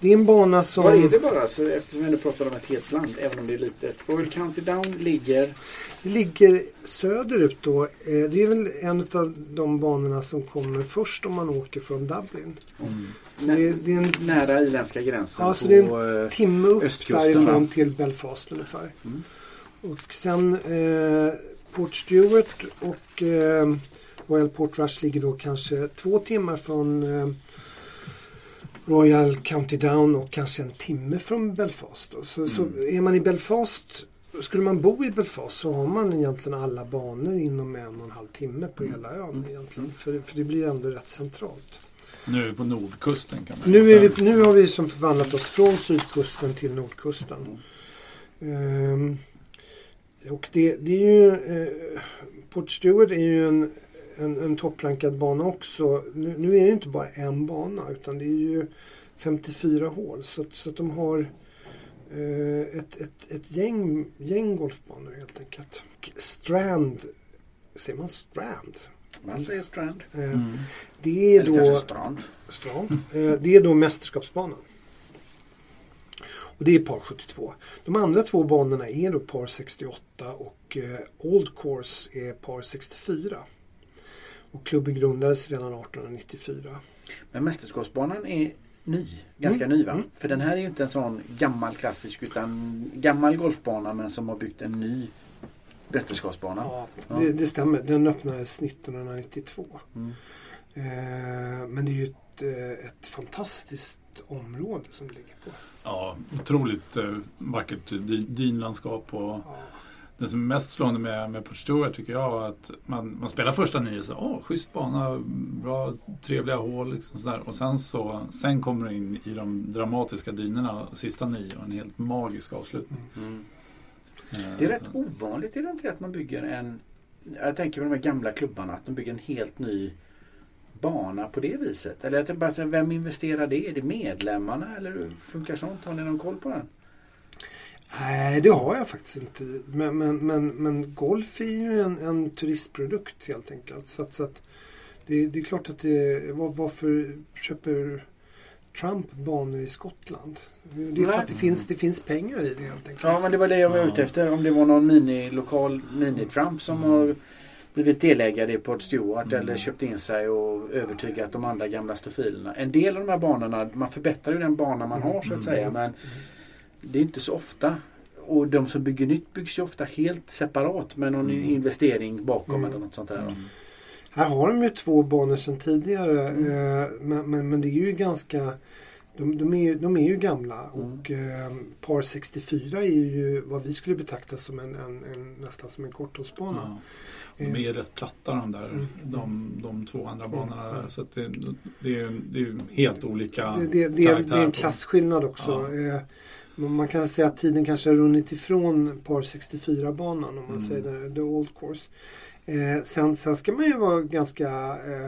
S3: Det är en bana som...
S2: Var är det bara? Så eftersom vi nu pratar om ett helt land, även om det är litet. Royal County Down ligger?
S3: Det ligger söderut då. Eh, det är väl en av de banorna som kommer först om man åker från Dublin. Mm.
S2: Det, det, är en, Nära irländska gränsen
S3: ja, så det är en eh, timme upp därifrån till Belfast ungefär. Mm. Och sen eh, Port Stewart och eh, Royal Port Rush ligger då kanske två timmar från eh, Royal County Down och kanske en timme från Belfast. Så, mm. så är man i Belfast skulle man bo i Belfast så har man egentligen alla banor inom en och en halv timme på hela ön. Mm. Egentligen. För, för det blir ändå rätt centralt.
S4: Nu är vi på nordkusten kan man
S3: nu, är vi, nu har vi som förvandlat oss från sydkusten till nordkusten. Mm. Um, och det, det, är ju uh, Port Stewart är ju en, en, en topprankad bana också. Nu, nu, är det inte bara en bana utan det är ju 54 hål. Så, så att de har uh, ett, ett, ett gäng, gäng golfbanor helt enkelt. Strand, säger man Strand?
S2: Man säger Strand.
S3: Uh, mm. Det är Eller då,
S2: Strand.
S3: strand. Uh, det är då mästerskapsbanan. Och det är par 72. De andra två banorna är då par 68 och Old Course är par 64. Och klubben grundades redan 1894.
S2: Men Mästerskapsbanan är ny, ganska mm. ny va? Mm. För den här är ju inte en sån gammal klassisk utan gammal golfbana men som har byggt en ny Mästerskapsbana. Ja,
S3: ja. Det, det, stämmer. Den öppnades 1992. Mm. Eh, men det är ju ett, eh, ett fantastiskt område som det ligger på.
S4: Ja, otroligt eh, vackert dynlandskap och ja. Det som är mest slående med, med Port tycker jag är att man, man spelar första nio så åh, schysst bana, bra, trevliga hål liksom sådär. Och sen så sen kommer du in i de dramatiska dynorna, sista nio och en helt magisk avslutning. Mm.
S2: Det är rätt ovanligt är det inte att man bygger en Jag tänker på de här gamla klubbarna att de bygger en helt ny bana på det viset. Eller jag bara, vem investerar det? Är det medlemmarna eller funkar sånt? Har ni någon koll på den?
S3: Nej, det har jag faktiskt inte. Men, men, men, men golf är ju en, en turistprodukt helt enkelt. Så att, så att det, det, är klart att det... Var, varför köper Trump banor i Skottland? Det är för att det finns, det finns pengar i det helt enkelt.
S2: Ja, men det var det jag var ute efter. Om det var någon mini, lokal mini-Trump som mm. har blivit delägare i Port Stewart mm. eller köpt in sig och övertygat de andra gamla stofilerna. En del av de här banorna, man förbättrar ju den bana man har så att säga. Mm. Men det är inte så ofta. och de som bygger nytt byggs ju ofta helt separat med någon
S4: Mm.
S2: investering bakom
S3: Mm.
S2: eller något sånt där.
S4: Mm.
S3: Här har de ju två banor sedan tidigare
S2: Mm.
S3: eh, men, men, men det är ju ganska de, de, är, ju, de är ju gamla
S2: Mm.
S3: och eh, par 64 är ju vad vi skulle betrakta som en, en, en nästan som en korthållsbana.
S4: Ja. De är rätt platta de där,
S3: Mm.
S4: de, de två andra banorna
S3: Mm.
S4: där. Så att det, det, är, det är ju helt olika
S3: Det, det, det, är,
S4: karaktär
S3: det är en klasskillnad också.
S4: Ja.
S3: Man kan säga att tiden kanske har runnit ifrån par 64-banan om man
S4: Mm.
S3: säger det, the old course. Eh, sen, sen ska man ju vara ganska eh,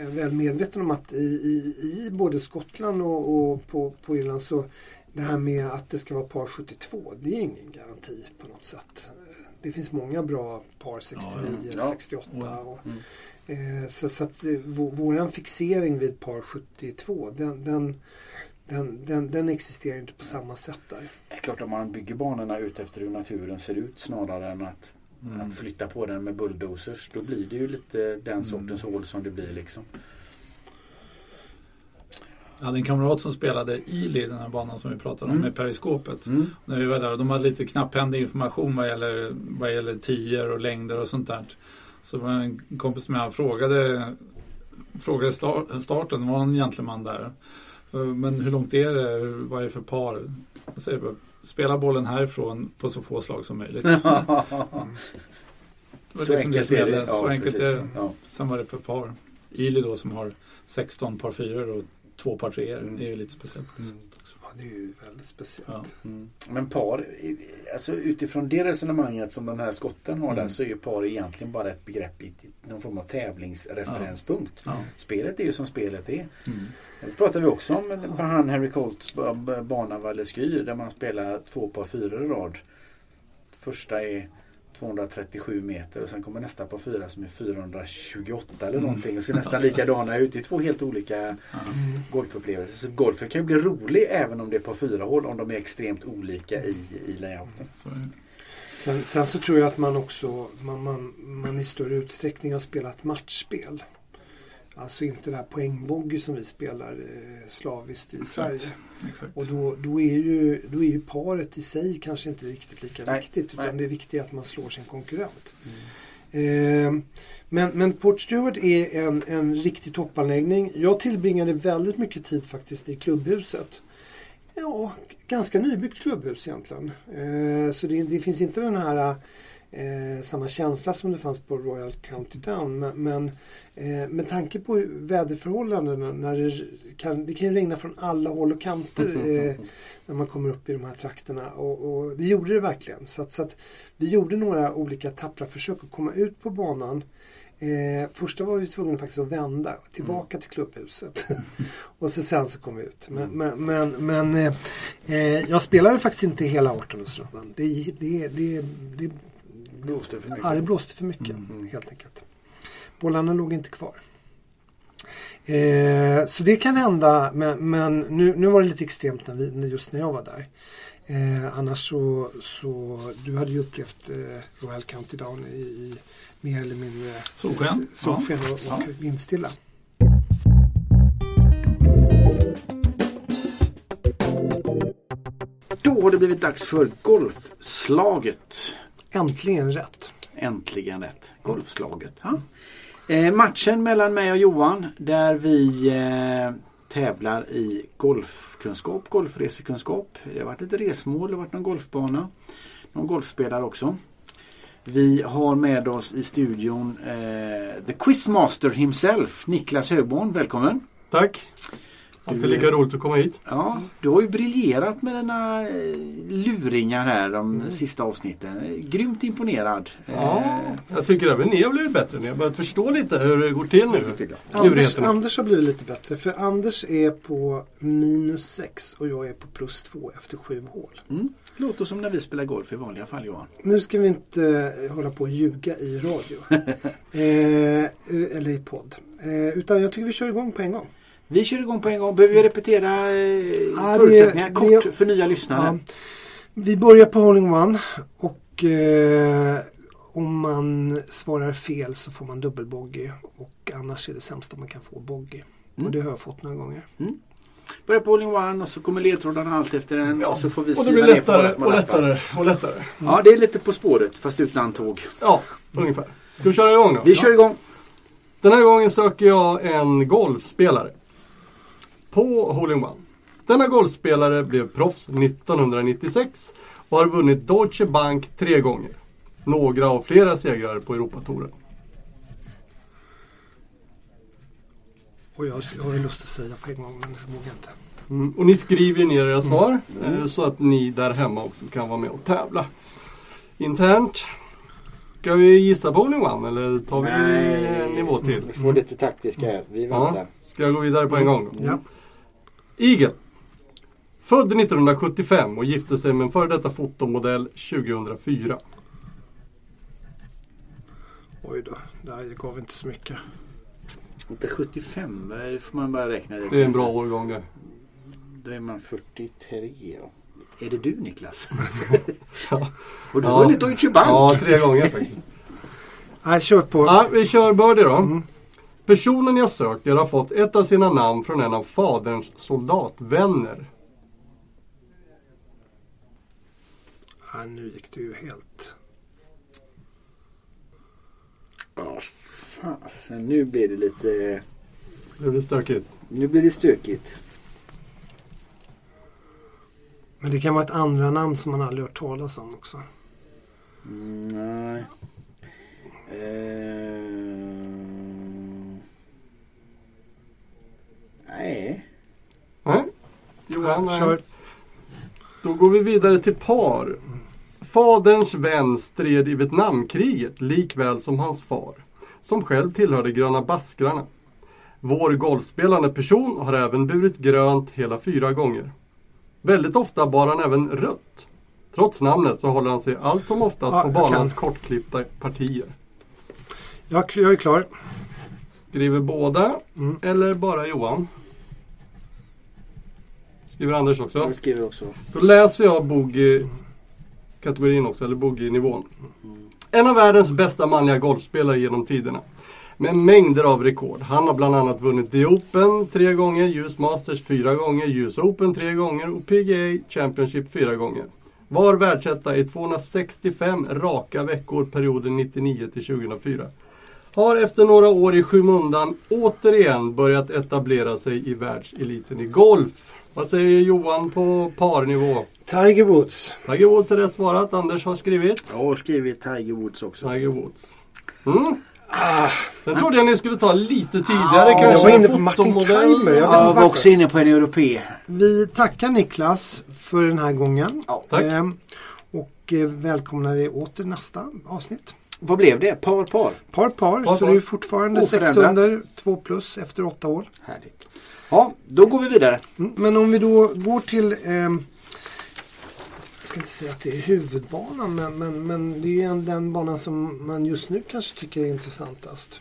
S3: eh, väl medveten om att i, i, i både Skottland och, och på, på Irland så det här med att det ska vara par 72 det är ingen garanti på något sätt. Eh, Det finns många bra par 69,
S2: Ja.
S3: 68 och,
S2: Mm.
S3: Eh, så så att eh, vå- våran fixering vid par 72 den, den, den, den, den existerar inte på samma sätt där.
S2: Det är klart om man bygger banorna ut efter hur naturen ser ut snarare än att,
S4: Mm.
S2: att flytta på den med bulldozers. Då blir det ju lite den
S4: Mm.
S2: sortens hål som det blir liksom.
S4: Jag hade en kamrat som spelade Ili, den här banan som vi pratade om
S2: Mm.
S4: med periskopet.
S2: Mm.
S4: När vi var där, de hade lite knapphändig information vad gäller, vad gäller tior och längder och sånt där. Så var en kompis med han frågade, frågade star, starten, var en gentleman där. Eh, Men hur långt är det? Vad är det för par? Jag säger bara, spela bollen härifrån på så få slag som möjligt. Det var
S2: Så
S4: liksom
S2: enkelt är det.
S4: gällde. så
S2: Ja,
S4: enkelt är
S2: precis.
S4: det.
S2: Ja.
S4: Sen var det för par. Ili då som har 16 par fyror och två par treor.
S2: Mm.
S4: Det är ju lite speciellt det
S3: Mm. Ja, det är ju väldigt speciellt.
S4: Ja.
S2: Mm. Men par, alltså utifrån det resonemanget som den här skotten har där
S4: Mm.
S2: så är ju par egentligen bara ett begrepp i någon form av tävlingsreferenspunkt.
S4: Ja.
S2: Spelet är ju som spelet är.
S4: Mm.
S2: Det pratade vi också om på han Harry Colts bana Valleskyr där man spelar två par fyror i rad. Första är 237 meter och sen kommer nästa par fyra som är 428 eller
S4: Mm.
S2: någonting och ser nästan likadana ut. Det är två helt olika.
S3: Mm.
S2: golfupplevelser. Så golfen kan ju bli rolig även om det är på fyra hål om de är extremt olika i, i layouten.
S3: Sen, sen så tror jag att man också man, man, man i större utsträckning har spelat matchspel. Alltså inte det här poängboggy som vi spelar eh, slaviskt i Sverige.
S4: Exakt. Exakt.
S3: Och då, då, är ju, då är ju paret i sig kanske inte riktigt lika
S2: Nej,
S3: viktigt utan
S2: nej.
S3: det är viktigt att man slår sin konkurrent. Eh, men, men Port Stewart är en, en riktig toppanläggning. Jag tillbringade väldigt mycket tid faktiskt i klubbhuset. Ja, ganska nybyggt klubbhus egentligen. Eh, så det, det finns inte den här eh, samma känsla som det fanns på Royal County Down. Men, men eh, med tanke på väderförhållandena när det kan, det kan ju regna från alla håll och kanter eh, när man kommer upp i de här trakterna. Och, och det gjorde det verkligen. Så att, så att vi gjorde några olika tappra försök att komma ut på banan. Eh, första var vi tvungna faktiskt att vända tillbaka till klubbhuset. och så sen så kom vi ut. Men, men, men, men eh, eh, jag spelade faktiskt inte hela 18-årsrundan. Det, det, det, det,
S2: Blåste för mycket.
S3: ja, det blåste för mycket
S2: Mm.
S3: helt enkelt. Bollarna låg inte kvar. Eh, så det kan hända men, men nu, nu var det lite extremt när vi, när- just när jag var där. Eh, annars så, så du hade ju upplevt eh, Royal County Down i, i mer eller mindre
S4: Solsken.
S3: solsken och, och
S4: Ja.
S3: vindstilla.
S2: Då har det blivit dags för golfslaget.
S3: Äntligen rätt.
S2: Äntligen rätt. Golfslaget. Ja. Eh, matchen mellan mig och Johan där vi eh, tävlar i golfkunskap, golfresekunskap. Det har varit lite resmål, det har varit någon golfbana. Någon golfspelare också. Vi har med oss i studion eh, The Quizmaster himself, Niklas Högborn. Välkommen!
S5: Tack! Alltid lika roligt att komma hit.
S2: Ja, du har ju briljerat med dina eh, luringar här de
S5: Mm.
S2: sista avsnitten. Grymt imponerad.
S5: Ja,
S2: Eh,
S5: jag tycker även ni har blivit bättre. Ni har börjat förstå lite hur det går till nu.
S3: Anders. Anders har blivit lite bättre för Anders är på minus 6 och jag är på plus 2 efter sju hål.
S2: Mm. Låter som när vi spelar golf i vanliga fall Johan.
S3: Nu ska vi inte eh, hålla på och ljuga i radio. eh, eller i podd. Eh, utan jag tycker vi kör igång på en gång.
S2: Vi kör igång på en gång. Behöver vi repetera eh,
S3: Ja, det-
S2: förutsättningar
S3: det-
S2: kort för nya lyssnare?
S3: Ja, vi börjar på Holding One och eh, om man svarar fel så får man dubbelbogey och annars är det sämsta man kan få bogey.
S2: Mm.
S3: Och det har jag fått några gånger.
S2: börjar på hole-in-one och så kommer ledtrådarna allt efter en och så får vi
S5: Och det
S2: skriva
S5: blir lättare och lättare och lättare.
S2: Ja, det är lite På spåret fast utan tåg.
S5: Ja, ungefär. Ska vi köra igång då?
S2: Vi kör igång.
S5: Den här gången söker jag en golfspelare. På Hole-in-One. Denna golfspelare blev proffs 1996 och har vunnit Deutsche Bank tre gånger. Några av flera segrar på Europatouren.
S3: Och jag, jag har ju lust att säga på en gång men jag vågar inte.
S5: Mm. Och ni skriver ner era svar eh, så att ni där hemma också kan vara med och tävla. Internt. Ska vi gissa på Hole-in-One eller tar vi en nivå till?
S2: Vi får lite taktiska här. Vi
S5: Ja.
S2: väntar.
S5: Ska jag gå vidare på en gång då?
S3: Ja.
S5: Igel. Född 1975 och gifte sig med en före detta fotomodell 2004.
S3: Oj då, det här gav inte så mycket.
S2: Inte 75, det får man bara räkna.
S5: Det är en bra årgång det.
S2: Då är man 43. ja. Är det du Niklas?
S5: Ja.
S2: Och du har
S5: Ja.
S2: vunnit Deutsche Bank?
S5: Ja, tre gånger faktiskt.
S3: Nej, kör på.
S5: Ja, vi kör birdie då.
S3: Mm.
S5: Personen jag söker har fått ett av sina namn från en av faderns soldatvänner.
S3: Nej, nu gick det ju helt...
S2: Ja, fasen. Nu blir det lite...
S5: Det blir stökigt.
S2: Nu blir det stökigt.
S3: Men det kan vara ett andra namn som man aldrig hört talas om också.
S2: Mm, nej. Eh... Nej.
S5: Nej. Johan,
S3: Ja, kör.
S5: Då går vi vidare till par. Faderns vän stred i Vietnamkriget likväl som hans far, som själv tillhörde Gröna Baskrarna. Vår golfspelande person har även burit grönt hela fyra gånger. Väldigt ofta bar han även rött. Trots namnet så håller han sig allt som oftast
S3: Ja,
S5: på banans
S3: kan.
S5: kortklippta partier.
S3: Jag, jag är klar.
S5: Skriver båda
S3: Mm.
S5: eller bara Johan? Skriver Anders också?
S2: Jag skriver också.
S5: Då läser jag boogie-kategorin också, eller boogie-nivån. En av världens bästa manliga golfspelare genom tiderna. Med mängder av rekord. Han har bland annat vunnit The Open tre gånger, US Masters fyra gånger, US Open tre gånger och PGA Championship fyra gånger. Var världsetta i 265 raka veckor perioden 99 till 2004. Har efter några år i skymundan återigen börjat etablera sig i världseliten i golf. Vad säger Johan på parnivå?
S3: Tiger Woods.
S5: Tiger Woods är rätt svarat. Anders har skrivit.
S2: Jag har skrivit Tiger Woods också.
S5: Tiger Woods. Mm. Den trodde jag ni skulle ta lite tidigare.
S3: jag
S5: kanske
S3: var
S5: en
S3: inne på Martin. Keimer. Jag
S2: Jag
S3: inte
S2: var också inne på en europé.
S3: Vi tackar Niklas för den här gången.
S2: Ja,
S5: tack.
S3: Ehm, och eh, välkomnar er åter nästa avsnitt.
S2: Vad blev det? Par, par?
S3: Par par,
S5: Par,
S3: så
S5: par.
S3: det är fortfarande sex under, två plus efter åtta år.
S2: Härligt. Ja, då går vi vidare.
S3: Mm, Men om vi då går till ehm, jag ska inte säga att det är huvudbanan men, men, men det är ju en- den banan som man just nu kanske tycker är intressantast.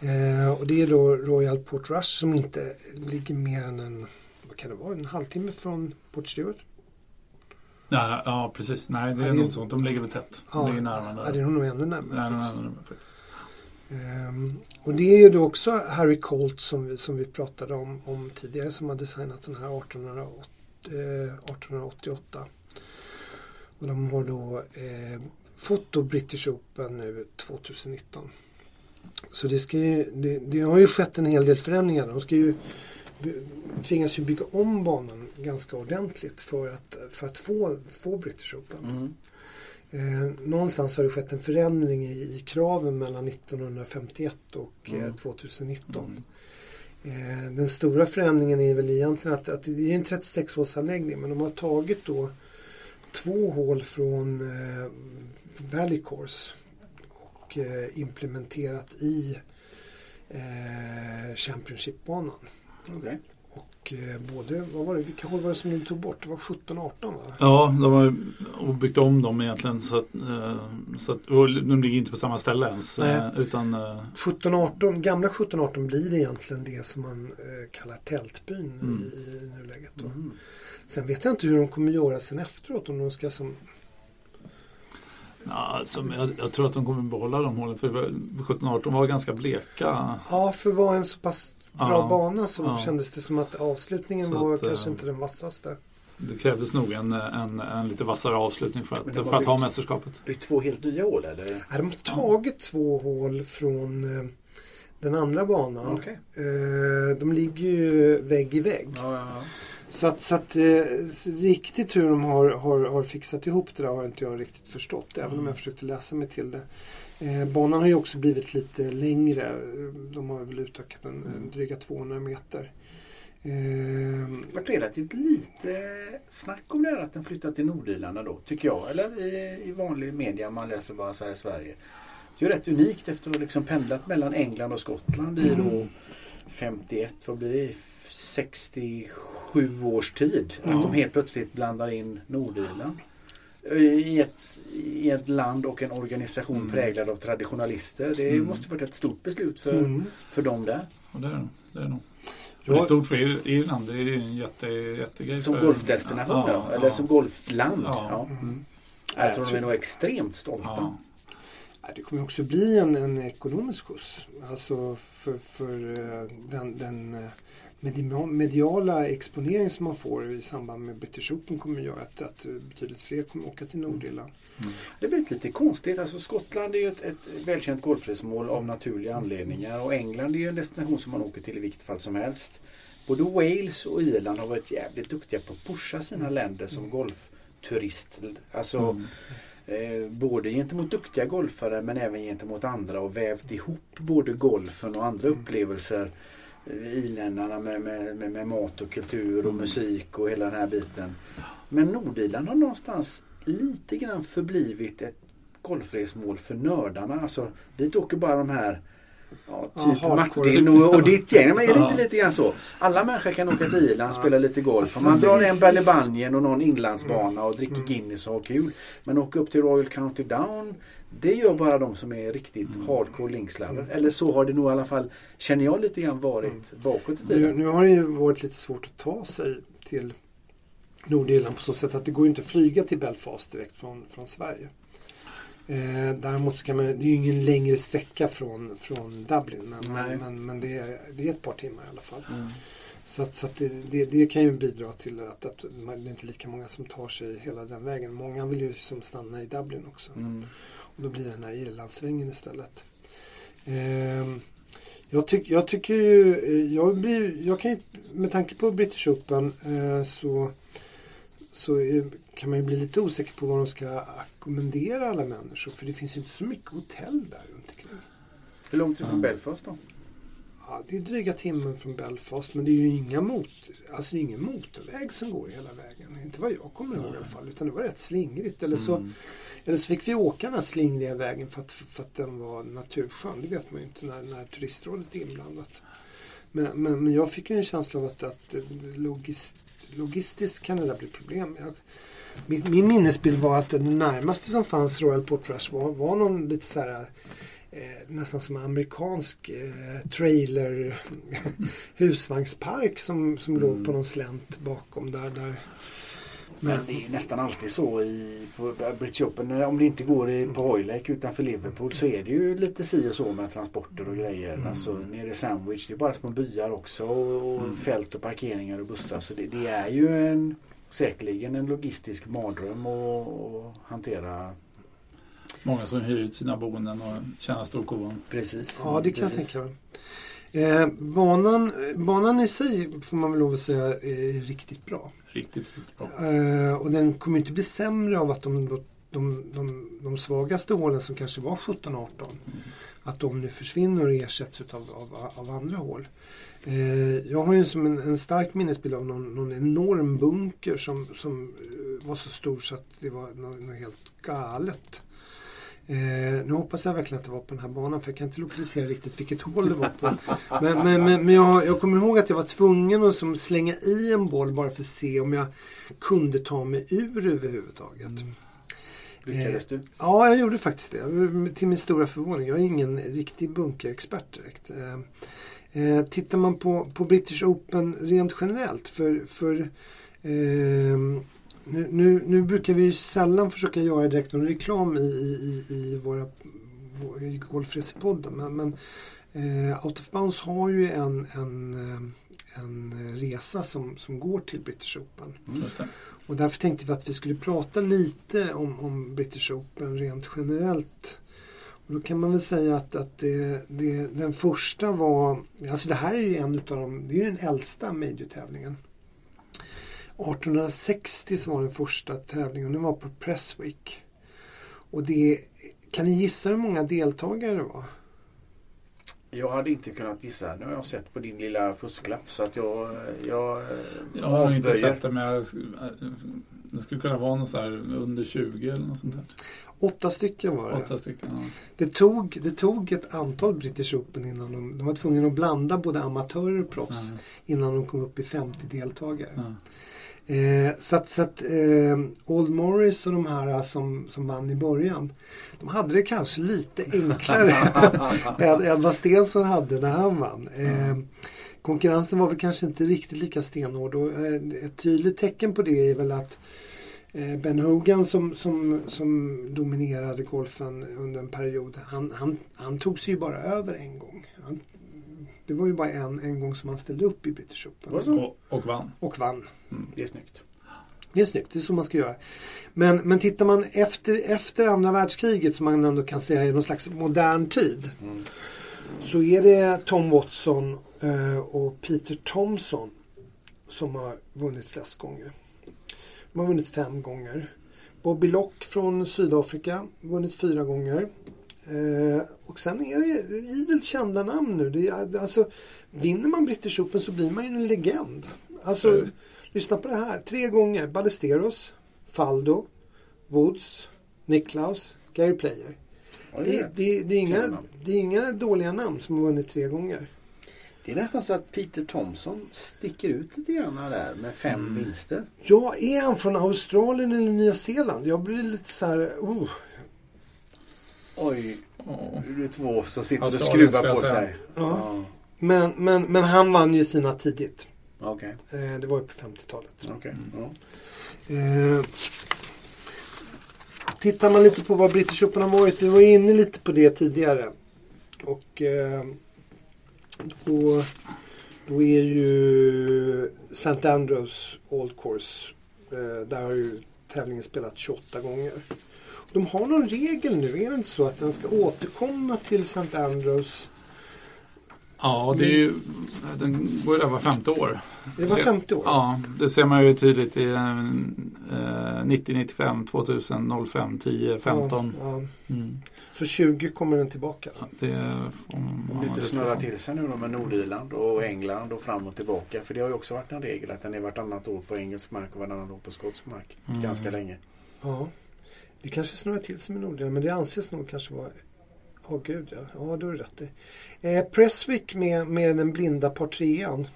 S3: Eh, och det är då Royal Port Rush som inte ligger mer än en, vad kan det vara, en halvtimme från Port Stewart.
S4: Ja, ja, precis. Nej, det
S3: Ja,
S4: är
S3: är-
S4: något sånt. De ligger väl tätt. De ligger närmare
S3: ja, det är nog ännu närmare.
S4: Nej,
S3: faktiskt.
S4: nej, faktiskt.
S3: Ehm, och det är ju då också Harry Colt som vi, som vi pratade om, om tidigare som har designat den här 1808, eh, 1888. Och de har då eh, fått då British Open nu 2019. Så det, ska ju, det, det har ju skett en hel del förändringar. De ska ju tvingas ju bygga om banan ganska ordentligt för att, för att få, få British Open. Eh, någonstans har det skett en förändring i, i kraven mellan 1951 och eh, 2019. Eh, den stora förändringen är väl egentligen att, att det är en 36-hålsanläggning men de har tagit då två hål från eh, Valley Course och eh, implementerat i eh, Championship-banan.
S2: Okej.
S3: Och eh, både, vad var det, vilka hål var det som de tog bort? Det var 17 och 18 va?
S4: Ja, de har ju byggt om dem egentligen. Så att, eh, så att, de ligger inte på samma ställe ens.
S3: Nej.
S4: eh, Utan, eh,
S3: 17-18, gamla 17-18 blir egentligen det som man kallar tältbyn
S4: Mm.
S3: i, i nuläget. Då. Sen vet jag inte hur de kommer göra sen efteråt. Om de ska som,
S4: ja, alltså, jag, jag tror att de kommer behålla de hålen. För 17-18 var ganska bleka.
S3: ja, för att vara en så pass bra
S4: Ja.
S3: bana så
S4: Ja.
S3: kändes det som att avslutningen
S4: Så
S3: var
S4: att,
S3: kanske
S4: eh,
S3: inte den vassaste.
S4: Det krävdes nog en, en, en lite vassare avslutning för att, för att ha mästerskapet.
S2: Byggt två helt nya hål eller?
S3: Ja, de har tagit två hål från eh, den andra banan.
S2: Okej.
S3: Eh, de ligger ju vägg i vägg.
S2: Ja, ja, ja.
S3: Så att, så att eh, riktigt hur de har, har, har fixat ihop det där har inte jag riktigt förstått. Även om jag försökte läsa mig till det. Eh, banan har ju också blivit lite längre. De har väl utökat en, en dryga 200 meter. Eh,
S2: Det har varit relativt lite snack om det här att den flyttar till Nordirland då, tycker jag. Eller i, i vanlig media man läser bara så här i Sverige. Det är ju rätt unikt efter att ha liksom pendlat mellan England och Skottland i då 51, vad blir det? 67 års tid. Att de helt plötsligt blandar in Nordirland. I ett, I ett land och en organisation
S4: Mm.
S2: präglad av traditionalister. Det
S4: Mm.
S2: måste varit ett stort beslut för,
S3: mm.
S2: för dem där.
S4: Och det är det. Det är nog.
S3: Ja.
S4: Det är stort för Ir- Irland. Det är en jätte, jättegrej.
S2: Som
S4: för-
S2: golfdestination
S4: Ja,
S2: ja,
S4: ja.
S2: eller som golfland.
S4: Ja.
S2: Ja.
S3: Mm.
S2: Jag tror de är nog extremt stolta.
S3: Det kommer också bli en, en ekonomisk skjuts. Alltså för, för eh, den, den eh, mediala exponering som man får i samband med British Open kommer att göra att, att betydligt fler kommer åka till Nordirland.
S2: Det blir lite konstigt. Alltså Skottland är ju ett, ett välkänt golfresmål av naturliga anledningar och England är ju en destination som man åker till i vilket fall som helst. Både Wales och Irland har varit jävligt duktiga på att pusha sina länder som golfturist. Alltså
S4: Mm.
S2: eh, både gentemot duktiga golfare men även gentemot andra och vävt ihop både golfen och andra upplevelser eh, i länderna med, med, med, med mat och kultur och musik och hela den här biten. Men Nordirland har någonstans lite grann förblivit ett golfresmål för nördarna. Alltså, dit åker bara de här Ja,
S3: Ja,
S2: typ
S3: hardcore.
S2: Martin och, och ditt gäng. Men är det
S4: Ja.
S2: inte lite grann så? Alla människor kan åka till Irland, spela lite golf.
S3: Alltså,
S2: Och man drar en Ballybanjen och någon inlandsbana och dricker
S3: Mm.
S2: Guinness och har kul. Men åka upp till Royal County Down det gör bara de som är riktigt
S3: Mm.
S2: hardcore linkslover. Eller så har det nog i alla fall, känner jag lite grann varit bakåt i
S3: Nu,
S2: tiden.
S3: nu har det ju varit lite svårt att ta sig till Nordirland på så sätt att det går ju inte att flyga till Belfast direkt från, från Sverige. Eh, däremot så kan man, det är ju ingen längre sträcka från, från Dublin men, men, men, men det, är, det är ett par timmar i alla fall.
S2: Mm.
S3: Så, att, så att det, det, det kan ju bidra till att, att det är inte lika många som tar sig hela den vägen. Många vill ju som stanna i Dublin också.
S2: Mm.
S3: Och då blir det den här Irlandssvängen istället. Ehm, jag, tyck, jag tycker ju, eh, jag, blir, jag kan ju, med tanke på British Open eh, så, så eh, kan man ju bli lite osäker på vad de ska ackommodera alla människor. För det finns ju inte så mycket hotell där runt omkring.
S2: Hur långt ifrån
S4: Ja.
S2: Belfast då?
S3: Ja, det är dryga timmen från Belfast men det är ju inga mot, alltså det är ingen motorväg som går hela vägen. Inte vad jag kommer ihåg i alla fall. Utan det var rätt slingrigt. Eller så,
S4: Mm.
S3: Eller så fick vi åka den här slingriga vägen för att, för att den var naturskön. Det vet man ju inte när, när turistrådet är inblandat. Men, men, men jag fick ju en känsla av att, att logist, logistiskt kan det där bli problem. Jag, min, min minnesbild var att det närmaste som fanns Royal Portrush var, var någon lite så här eh, nästan som en amerikansk eh, trailer husvagnspark som, som
S2: Mm.
S3: låg på någon slänt bakom där. där.
S2: Men det är ju nästan alltid så i på British Open. Om det inte går i, på Hoylake utanför Liverpool så är det ju lite si och så med transporter och grejer.
S3: Mm.
S2: Alltså nere i Sandwich. Det är bara små byar också och
S4: Mm.
S2: fält och parkeringar och bussar. Så det, det är ju en säkerligen en logistisk mardröm att hantera.
S4: Många som hyr ut sina boenden och tjänar storkovan.
S2: Precis.
S3: Ja, det kan jag
S2: Precis.
S3: tänka mig. Eh, banan, banan i sig får man väl lov att säga är riktigt bra.
S4: Riktigt, riktigt bra.
S3: Eh, och den kommer inte bli sämre av att de, de, de, de, svagaste hålen som kanske var 17-18 att de nu försvinner och ersätts av, av, av andra hål. Eh, jag har ju som en, en stark minnesbild av någon, någon enorm bunker som, som eh, var så stor så att det var något, något helt galet. Eh, nu hoppas jag verkligen att det var på den här banan för jag kan inte lokalisera riktigt vilket hål det var på. Men, men, men, men jag, jag kommer ihåg att jag var tvungen att som slänga i en boll bara för att se om jag kunde ta mig ur överhuvudtaget.
S2: Lyckades du?
S3: Ja, jag gjorde faktiskt det. Till min stora förvåning. Jag är ingen riktig bunkerexpert direkt. Eh, eh, tittar man på, på British Open rent generellt för, för eh, nu, nu, nu brukar vi ju sällan försöka göra direkt någon reklam i, i, i- våra vår- i Golfresepodden. Men, men Eh, Out of Bounds har ju en, en, eh, en resa som, som går till British Open.
S4: Det.
S3: Och därför tänkte vi att vi skulle prata lite om, om British Open rent generellt. Och då kan man väl säga att, att det, det, den första var, alltså det här är ju en utav de, det är ju den äldsta major-tävlingen. 1860 så var den första tävlingen den var på Presswick. Och det, kan ni gissa hur många deltagare det var?
S2: Jag hade inte kunnat gissa. Nu har jag sett på din lilla fusklapp så att jag... Jag,
S4: Jag har nog inte sett det men jag, det skulle kunna vara något så här under 20 eller något sånt där.
S3: Åtta stycken var det.
S4: Åtta stycken. Ja.
S3: Det tog, det tog ett antal British Open innan de, de var tvungna att blanda både amatörer och proffs
S4: Ja.
S3: innan de kom upp i 50 deltagare.
S4: Ja.
S3: Eh, så att, så att eh, Old Morris och de här som, som vann i början de hade det kanske lite enklare än, än vad Stensson hade när han vann. Eh, konkurrensen var väl kanske inte riktigt lika stenhård och eh, ett tydligt tecken på det är väl att eh, Ben Hogan som, som, som dominerade golfen under en period han, han, han tog sig ju bara över en gång. Han, det var ju bara en, en gång som han ställde upp i British Open.
S4: Och, och vann.
S3: Och vann.
S2: Det är snyggt.
S3: Det är snyggt, det är så man ska göra. Men, men tittar man efter, efter andra världskriget som man ändå kan säga är någon slags modern tid. Så är det Tom Watson eh, och Peter Thompson som har vunnit flest gånger. De har vunnit fem gånger. Bobby Lock från Sydafrika vunnit fyra gånger. Eh, och sen är det idel kända namn nu. Det är, alltså, vinner man British Open så blir man ju en legend. Alltså,
S4: Mm.
S3: lyssna på det här. Tre gånger. Ballesteros, Faldo, Woods, Niklaus, Gary Player.
S2: Oj,
S3: Det, det, det, är inga, det är inga dåliga namn som har vunnit tre gånger.
S2: Det är nästan så att Peter Thompson sticker ut lite grann där med fem vinster.
S3: Ja, är han från Australien eller Nya Zeeland? Jag blir lite så här... Oh.
S2: Oj, nu är det två som sitter och skruvar på sig.
S3: Ja. Men, men, men han vann ju sina tidigt.
S2: Okej,
S3: Eh, det var ju på 50-talet.
S2: okej. Ja.
S3: Eh, tittar man lite på vad British Open har varit. Vi var inne lite på det tidigare. Och eh, då, då är ju St. Andrews Old Course. Eh, där har ju tävlingen spelat 28 gånger. De har någon regel nu, är det inte så att den ska återkomma till St. Andrews?
S4: ja, det är ju, den går ju där var femte år.
S3: Det var 50 år.
S4: Ja, det ser man ju tydligt i eh, 90, 95, 2000, 05, 10, 15.
S3: Ja, ja.
S4: Mm.
S3: Så 20 kommer den tillbaka.
S4: Ja, Det får man
S2: lite snurrar till sig nu då med Nordirland och England och fram och tillbaka. För det har ju också varit en regel att den är vartannat år på engelsk mark och vartannat år på skotsk mark.
S4: Mm.
S2: Ganska länge.
S3: Ja. Det kanske snurrar till sig med Nordirland men det anses nog kanske vara Åh gud ja, ja är det rätt i. Eh, Presswick med, med den blinda par trean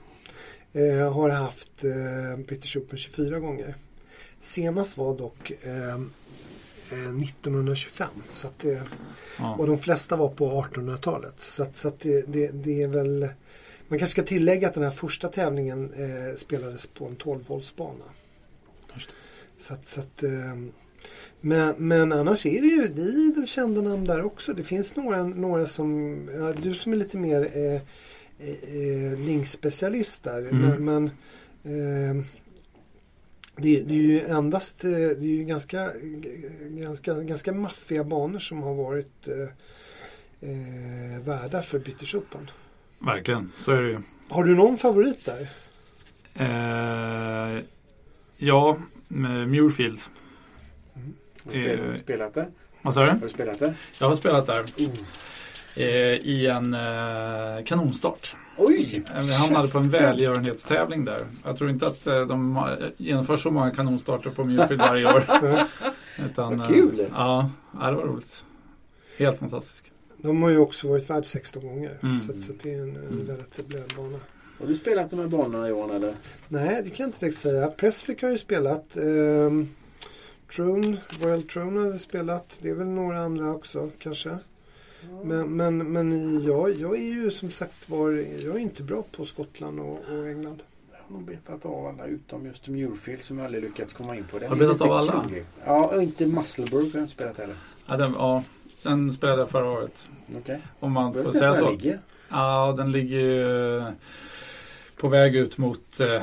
S3: eh, har haft eh, British Open 24 gånger. Senast var dock eh, eh, 1925. Så att, eh,
S4: Ja.
S3: och de flesta var på 1800-talet. Så, att, så att det, det, det är väl Man kanske ska tillägga att den här första tävlingen eh, spelades på en 12-voltsbana.
S4: Just
S3: Så att, så att, eh, men, men annars är det ju det är idel kända namn där också. Det finns några, några som, ja, du som är lite mer eh, eh, linkspecialist där.
S4: Mm.
S3: Men, eh, det, det är ju endast, eh, det är ju ganska, ganska, ganska maffiga banor som har varit eh, eh, värdar för British Open.
S4: Verkligen, så är det ju.
S3: Har du någon favorit där?
S4: Eh, ja, med Muirfield.
S2: Har du spel-
S4: Eh.
S2: spelat det?
S4: Vad sa du?
S2: Har du spelat det?
S4: Jag har spelat där. Eh, I en eh, kanonstart.
S2: Oj!
S4: Eh, Vi hamnade på en välgörenhetstävling där. Jag tror inte att eh, de har- genomför så många kanonstarter på Muirfield varje år. Utan,
S2: Vad kul.
S4: eh, Ja, det var roligt. Helt fantastiskt.
S3: De har ju också varit värd 16 gånger.
S4: Mm.
S3: Så, så det är en, en väldigt etablerad bana.
S2: Har du spelat de här banorna Johan eller?
S3: Nej, det kan jag inte direkt säga. Pressflick har ju spelat. Um, Trone, Royal Trone har vi spelat. Det är väl några andra också kanske. Men, men, men jag, jag är ju som sagt var, jag är inte bra på Skottland och, och England.
S2: Jag har nog betat av alla utom just Muirfield som jag aldrig lyckats komma in på. Den
S4: Har du betat av alla?
S2: Ja, och inte Musselburgh har jag inte spelat heller.
S4: Ja, den, ja, den spelade jag förra året.
S2: Okay.
S4: Om man får säga så. Ligger? Ja, den ligger ju på väg ut mot eh,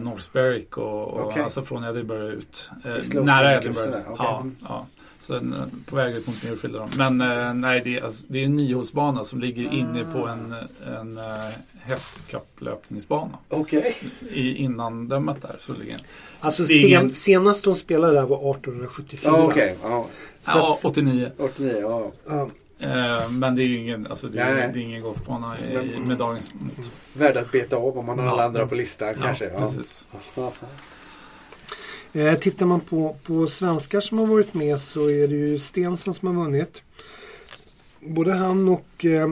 S4: North Berwick och, och okay. alltså från Edinburgh ut. Eh, nära Edinburgh. Okay. Ja, ja. Så den, eh, på väg ut mot Newfield. Men eh, nej, det är, alltså, det är en niohålsbana som ligger ah. inne på en, en uh, hästkapplöpningsbana.
S2: Okej.
S4: Okay. Innan dömet där så ligger
S3: Alltså sen, ingen... senast de spelade där var 1874.
S2: Ah, okay. ah.
S4: Ja, 89.
S2: 89 ja.
S4: Ah. Eh, men det är ju ingen, alltså det är, det är ingen golfbana i, med dagens mått.
S2: Värd att beta av om man har alla andra på listan ja, kanske. Ja. Precis.
S3: Eh, tittar man på, på svenskar som har varit med så är det ju Stensson som har vunnit. Både han och eh,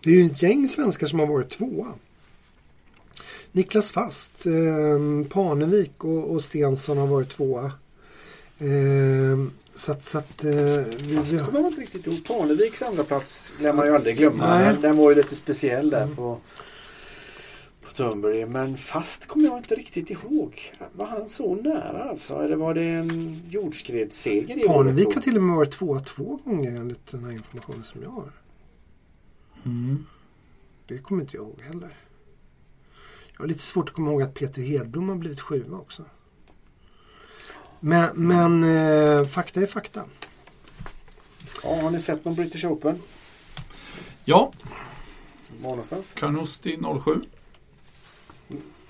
S3: det är ju ett gäng svenskar som har varit tvåa. Niklas Fast, eh, Parnevik och, och Stensson har varit tvåa. Eh, så att, så att, eh,
S2: vi, Fast kommer man inte riktigt ihåg. Parneviks andra plats lär man ju aldrig glömma. Nej. Den var ju lite speciell där mm. på, på Turnberry. Men fast kommer jag inte riktigt ihåg. Var han så nära alltså? Eller var det en jordskredsseger
S3: i Parnevik har till och med varit tvåa två gånger enligt den här informationen som jag har. Mm. Det kommer inte jag ihåg heller. Jag har lite svårt att komma ihåg att Peter Hedblom har blivit sjua också. Men, men eh, fakta är fakta.
S2: Ja, har ni sett någon British Open?
S4: Ja.
S2: Var någonstans?
S4: Carnoustie 07.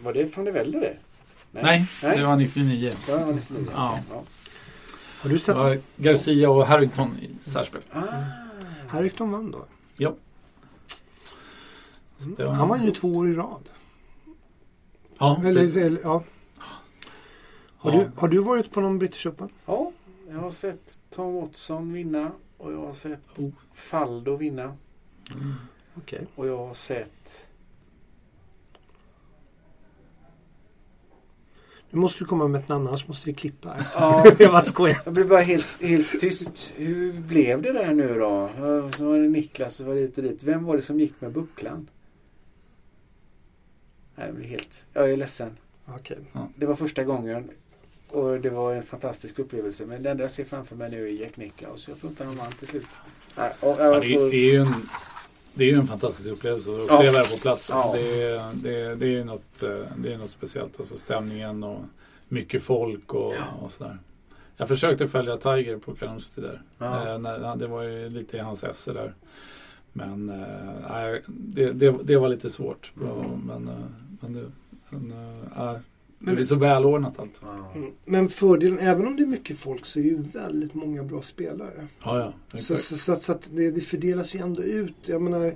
S2: Var det van der Velde det?
S4: Nej. Nej, Nej, det var 99.
S2: Det var 99. Ja. ja.
S3: Har du sett? Det
S4: var Garcia och Harrington i särspel. Ah.
S3: Harrington vann då?
S4: Ja.
S3: Mm. Han vann ju två år i rad.
S4: Ja,
S3: eller, eller, ja. Har, ja. du, har du varit på någon British Open?
S2: Ja, jag har sett Tom Watson vinna och jag har sett oh. Faldo vinna.
S3: Mm. Okay.
S2: Och jag har sett
S3: Nu måste du komma med ett namn annars måste vi klippa här.
S2: Ja, jag bara skojar. Jag blev bara helt, helt tyst. Hur blev det där nu då? Så var det Niklas och var dit och dit. Vem var det som gick med bucklan? Jag blir helt... Jag är ledsen.
S3: Okay.
S2: Det var första gången. Och det var en fantastisk upplevelse. Men det enda jag ser framför mig nu är Jack Nicklaus. Jag tror inte han vann till slut.
S4: Nej, och, ja, det, är ju en, det är ju en fantastisk upplevelse att uppleva ja. det på plats. Alltså ja. det, det, det, är något, eh, det är något speciellt. Alltså stämningen och mycket folk och, ja. och sådär. Jag försökte följa Tiger på Karusti där. Ja. Eh, det var ju lite i hans esse där. Men äh, det, det, det, var lite svårt. Mm. Men, men, det, men äh, men, det är så välordnat allt.
S3: Mm. Men fördelen, även om det är mycket folk så är det ju väldigt många bra spelare.
S4: Ja, ja,
S3: så, så, så, så, att det, det fördelas ju ändå ut. Jag menar,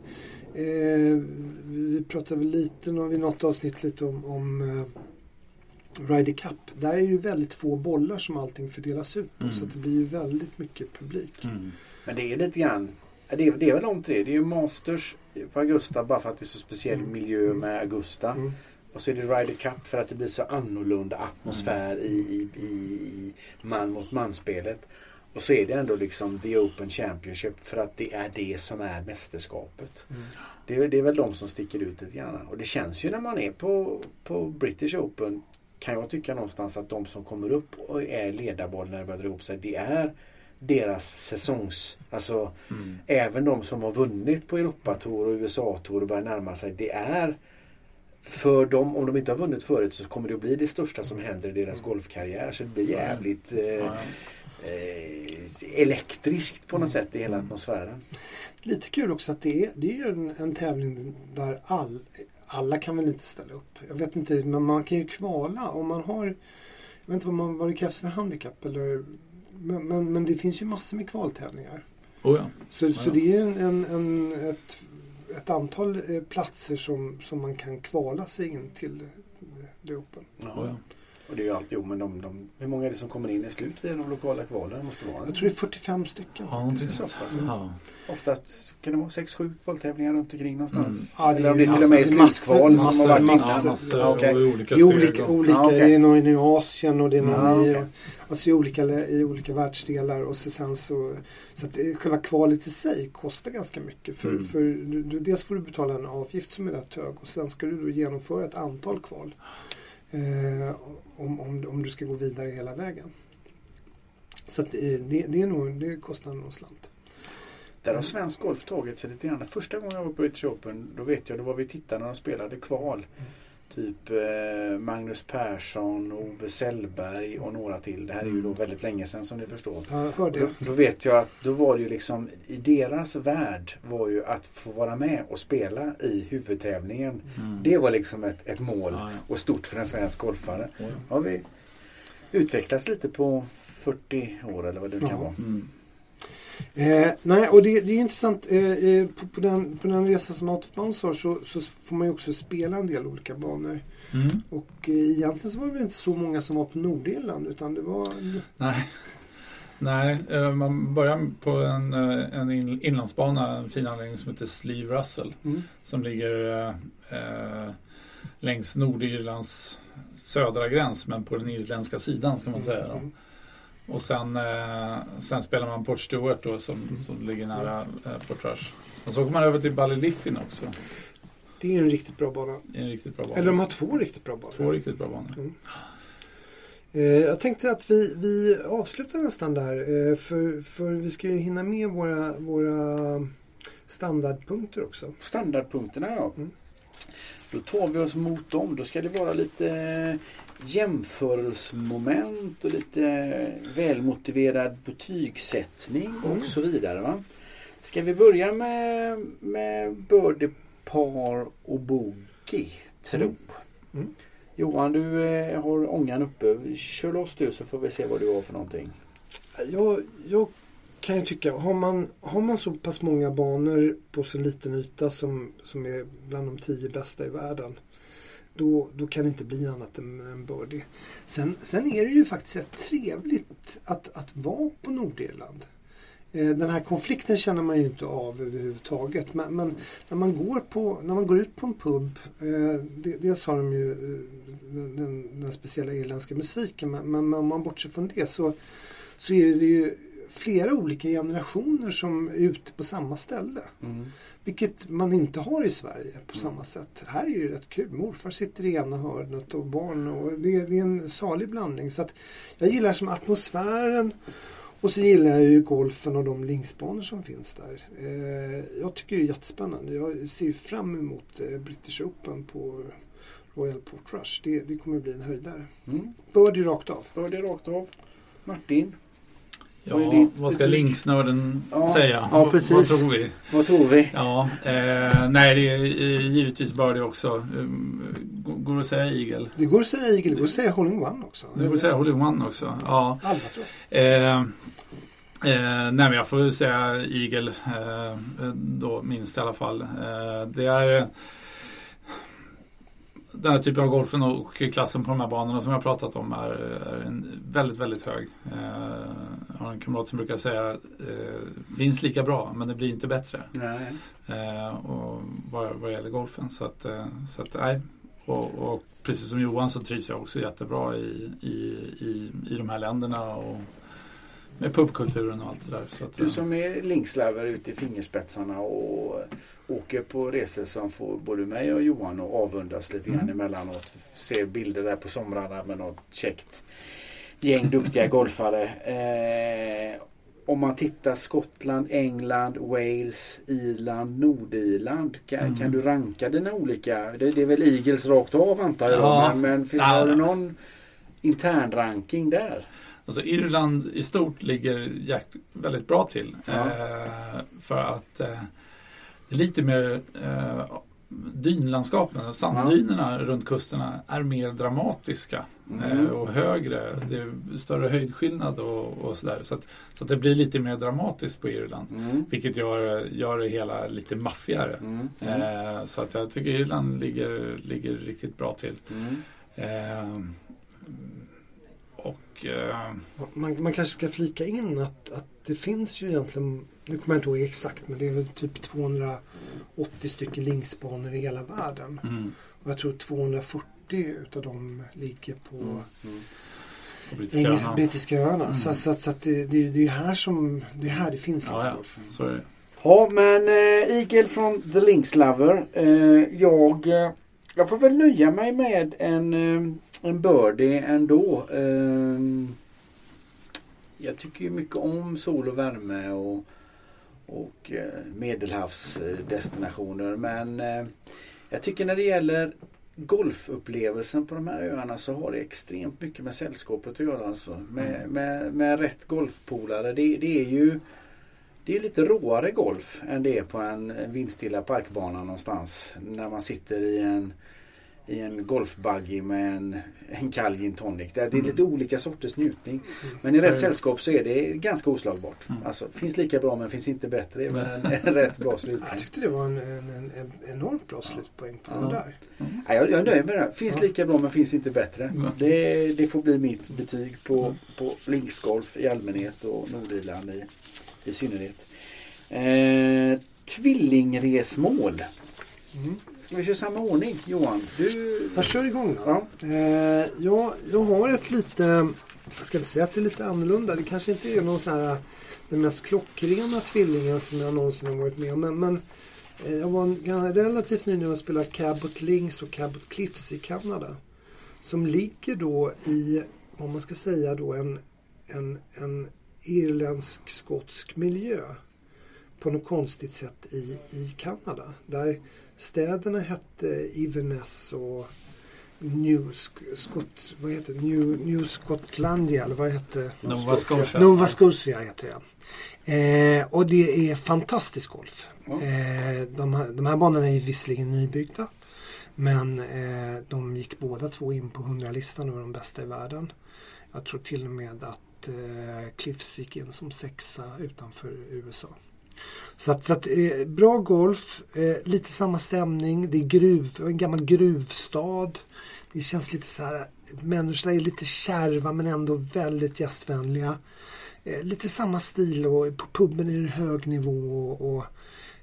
S3: eh, vi pratade väl lite vid något avsnitt lite om, om eh, Ryder Cup. Där är det ju väldigt få bollar som allting fördelas ut på. Mm. Så det blir ju väldigt mycket publik.
S2: Mm. Men det är lite grann det är, det är väl de tre. Det är ju Masters på Augusta bara för att det är så speciell mm. miljö med Augusta. Och så är det Ryder Cup för att det blir så annorlunda atmosfär mm. i, i, i man mot man-spelet. Och så är det ändå liksom The Open Championship för att det är det som är mästerskapet. Mm. Det, är, det är väl de som sticker ut lite grann. Och det känns ju när man är på, på British Open kan jag tycka någonstans att de som kommer upp och är ledarboll när det börjar dra ihop sig. Det är deras säsongs... Alltså mm. även de som har vunnit på Europatour och USA-tour och börjar närma sig. Det är för dem, om de inte har vunnit förut så kommer det att bli det största som händer i deras mm. golfkarriär. Så det blir jävligt eh, eh, elektriskt på något sätt i hela mm. atmosfären.
S3: Lite kul också att det är, det är en, en tävling där all, alla kan väl inte ställa upp. Jag vet inte, men man kan ju kvala om man har jag vet inte vad, man, vad det krävs för handikapp eller men, men, men, det finns ju massor med kvaltävlingar.
S4: Oh ja.
S3: Så, oh ja. så det är en, en, ett ett antal eh, platser som, som man kan kvala sig in till eh, The Open.
S2: Ja, ja. Och det är ju allt, jo men de, de, hur många är det som kommer in i slut via de lokala kvalen? Måste vara,
S3: jag tror det är 45 stycken.
S4: Ja, det är så, alltså.
S2: ja. Oftast kan det vara 6-7 kvaltävlingar runt omkring någonstans. Mm. Ja, det Eller om det är till och med är slutkval som har varit
S4: innan. Massor, ja, okay.
S3: olika, I olika, olika ja, okay. Det är någon i Asien och det är någon ja, okay. i, alltså i, olika, i olika världsdelar. Och så sen så, så att själva kvalet i sig kostar ganska mycket. För, mm. för du, dels får du betala en avgift som är rätt hög och sen ska du då genomföra ett antal kval. Eh, om, om, om du ska gå vidare hela vägen. Så att, eh, det, det, är nog, det kostar nog en slant.
S2: Där har svensk golf tagit sig lite grann. Första gången jag var på British Open då vet jag, då var vi tittade när de spelade kval. Mm. Typ eh, Magnus Persson, Ove Sellberg och några till. Det här är ju då mm. väldigt länge sedan som ni förstår.
S3: Ja, då,
S2: då, vet jag att då var det ju liksom i deras värld var ju att få vara med och spela i huvudtävlingen. Mm. Det var liksom ett, ett mål ja, ja. och stort för en svensk golfare. Ja. Har vi utvecklats lite på 40 år eller vad det kan vara. Mm.
S3: Eh, nej, och det, det är intressant. Eh, eh, på, på, den, på den resa som Out of Bounds har så, så får man ju också spela en del olika banor. Mm. Och eh, egentligen så var det väl inte så många som var på Nordirland utan det var...
S4: Nej. Nej, eh, man börjar på en, eh, en inlandsbana, en fin anläggning som heter Sleeve Russell. Mm. Som ligger eh, längs Nordirlands södra gräns men på den irländska sidan ska man säga. Då. Och sen, eh, sen spelar man Port Stewart då som, mm. som ligger nära eh, Port Rush. Och så åker man över till Ballyliffin också.
S3: Det är en riktigt bra bana.
S4: En riktigt bra bana.
S3: Eller de har två riktigt bra banor.
S4: Två riktigt bra banor. Mm.
S3: Eh, jag tänkte att vi, vi avslutar nästan där. Eh, för, för vi ska ju hinna med våra, våra standardpunkter också.
S2: Standardpunkterna ja. Mm. Då tar vi oss mot dem. Då ska det vara lite jämförelsemoment och lite välmotiverad betygssättning och mm. så vidare. Va? Ska vi börja med, med birdie, par och bogey, tro? Mm. Mm. Johan, du eh, har ångan uppe. Kör loss du så får vi se vad du har för någonting.
S3: Jag, jag kan ju tycka, har man, har man så pass många banor på så liten yta som, som är bland de tio bästa i världen då, då kan det inte bli annat än en birdie. Sen, sen är det ju faktiskt rätt trevligt att, att vara på Nordirland. Eh, den här konflikten känner man ju inte av överhuvudtaget. Men, men, när, man går på, när man går ut på en pub, eh, dels har de ju eh, den, den, den, speciella irländska musiken men, men om man bortser från det så, så är det ju flera olika generationer som är ute på samma ställe. Mm. Vilket man inte har i Sverige på samma sätt. Här är det rätt kul. Morfar sitter i ena hörnet och barn. Och det, det är en salig blandning. Så jag gillar som atmosfären. Och så gillar jag ju golfen och de linksbanor som finns där. Eh, jag tycker det är jättespännande. Jag ser fram emot eh, British Open på Royal Port Rush. Det, det kommer bli en höjdare. Mm. Birdie rakt av.
S2: Birdie rakt av. Martin?
S4: Ja, vad ska linksnörden ja, säga?
S2: Ja, precis.
S4: Vad tror vi?
S2: Vad tror vi?
S4: Ja, eh, nej, det är givetvis birdie också. Går det att säga igel?
S3: Det går att säga igel. Det går att säga Holling One också.
S4: Det går att säga Holling One också. Ja.
S3: Eh, eh,
S4: nej, men jag får säga igel eh, då minst i alla fall. Eh, det är den här typen av golfen och klassen på de här banorna som jag pratat om är, är en väldigt, väldigt hög. Eh, jag har en kamrat som brukar säga eh, finns lika bra men det blir inte bättre. Eh, och vad, vad gäller golfen. Så att, eh, så att nej. Och, och, precis som Johan så trivs jag också jättebra i, i, i, i de här länderna. Och, med pubkulturen och allt det där. Så att,
S2: du eh, som är linkslaver ute i fingerspetsarna och åker på resor som får både mig och Johan att avundas lite grann mm. emellanåt. Ser bilder där på somrarna med något käckt gäng duktiga golfare. Eh, om man tittar Skottland, England, Wales, Irland, Nordirland. Kan, mm. kan du ranka dina olika? Det, det, är väl Eagles rakt av antar jag. Ja. Men, men finns, har du någon intern ranking där?
S4: Alltså Irland i stort ligger väldigt bra till. Ja. Eh, för att eh, lite mer eh, dynlandskapen, sanddynerna ja. runt kusterna är mer dramatiska mm. eh, och högre. Det är större höjdskillnad och, och sådär. Så, att, så att det blir lite mer dramatiskt på Irland. Mm. Vilket gör, gör det hela lite maffigare. Mm. Eh, så att jag tycker Irland ligger, ligger riktigt bra till. Mm. Eh, och, eh,
S3: man, man kanske ska flika in att, att det finns ju egentligen nu kommer jag inte ihåg exakt men det är väl typ 280 stycken linksbanor i hela världen. Mm. Och jag tror 240 utav dem ligger på mm. Mm. Brittiska öarna. Brittiska öarna. Mm. Så, så, så, att det, det, det är här som det är här det finns
S4: ja, ja. Så är det.
S2: Ja men äh, Igel från The Links Lover. Äh, jag, äh, jag får väl nöja mig med en, äh, en birdie ändå. jag tycker ju mycket om sol och värme och, och eh, medelhavsdestinationer. Men eh, jag tycker när det gäller golfupplevelsen på de här öarna så har det extremt mycket med sällskapet att göra. Alltså. Med,
S4: Mm.
S2: med, med rätt golfpolare. Det, det är ju det är lite råare golf än det är på en vindstilla parkbana någonstans. När man sitter i en, i en golfbuggy med en, en kall gin tonic. Det är, är lite olika sorters njutning. Men i rätt sällskap så är det ganska oslagbart.
S4: Mm.
S2: Alltså, finns lika bra men finns inte bättre. Det en, en rätt bra
S3: Jag
S2: slutning.
S3: tyckte det var en, en, en, en enormt bra slutpoäng på
S2: Ja.
S3: det där.
S2: Ja, jag, jag är nöjd med det. Finns
S3: Ja.
S2: lika bra men finns inte bättre.
S4: Ja.
S2: Det, det får bli mitt betyg på, på linksgolf i allmänhet och Nordirland i, i synnerhet. Eh, tvillingresmål.
S3: Mm.
S2: Ska vi köra samma ordning Johan? Du...
S3: Jag kör igång då.
S2: Ja.
S3: Eh, jag, jag har ett lite, jag ska inte säga att det är lite annorlunda. Det kanske inte är någon sån här den mest klockrena tvillingen som jag någonsin har varit med om. Men, men eh, jag var relativt nyligen och spelade Cabot Links och Cabot Cliffs i Kanada. Som ligger då i, vad man ska säga då, en, en, en irländsk-skotsk miljö. På något konstigt sätt i, i Kanada. Där städerna hette Inverness och New, Scott, vad heter det? New, New Scotlandia eller vad heter
S4: Nova Scotia.
S3: Nova Scotia heter det. Eh, och det är fantastisk golf. Eh, de, här, de här banorna är visserligen nybyggda. Men eh, de gick båda två in på 100-listan över de bästa i världen. Jag tror till och med att eh, Cliffs gick in som sexa utanför USA. Så att, så att eh, bra golf, eh, lite samma stämning. Det är gruv, en gammal gruvstad. Det känns lite så här, människorna är lite kärva men ändå väldigt gästvänliga. Eh, lite samma stil och på puben är det hög nivå och, och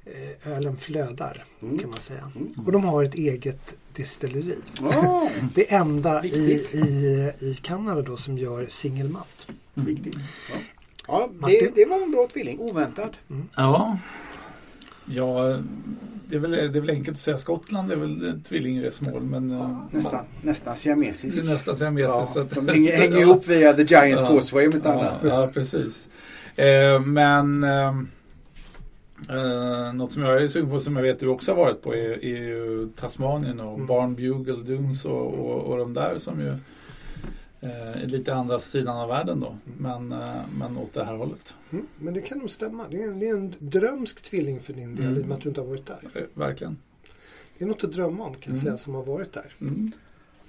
S3: eh, ölen flödar
S2: Mm.
S3: kan man säga.
S2: Mm.
S3: Och de har ett eget destilleri.
S2: Ja,
S3: Det enda i, i, i Kanada då som gör singelmatt.
S2: viktigt. Ja. Ja, det, det var en bra tvilling. Oväntad.
S4: Ja. ja, det är, väl, det är väl enkelt att säga Skottland är väl tvillingresmål men eh,
S2: Nästan, nästan
S4: det
S2: siamesisk.
S4: är nästan jag
S2: Ja,
S4: så att,
S2: de hänger, hänger ihop via The Giant
S4: Ja.
S2: Causeway inte
S4: ja,
S2: annat.
S4: ja, precis. Eh, men eh, eh, något som jag är sugen på som jag vet du också har varit på är, är ju Tasmanien och
S3: Mm.
S4: Barn Bugle Dunes och, och, och de där som ju eh, lite andra sidan av världen då. Men, eh, men åt det här hållet.
S3: Mm, men det kan nog stämma. Det är, det är en drömsk tvilling för din del
S4: Mm.
S3: i och med att du inte har varit där.
S4: Eh, Verkligen.
S3: Det är något att drömma om kan jag
S4: Mm.
S3: säga som har varit där.
S4: Mm.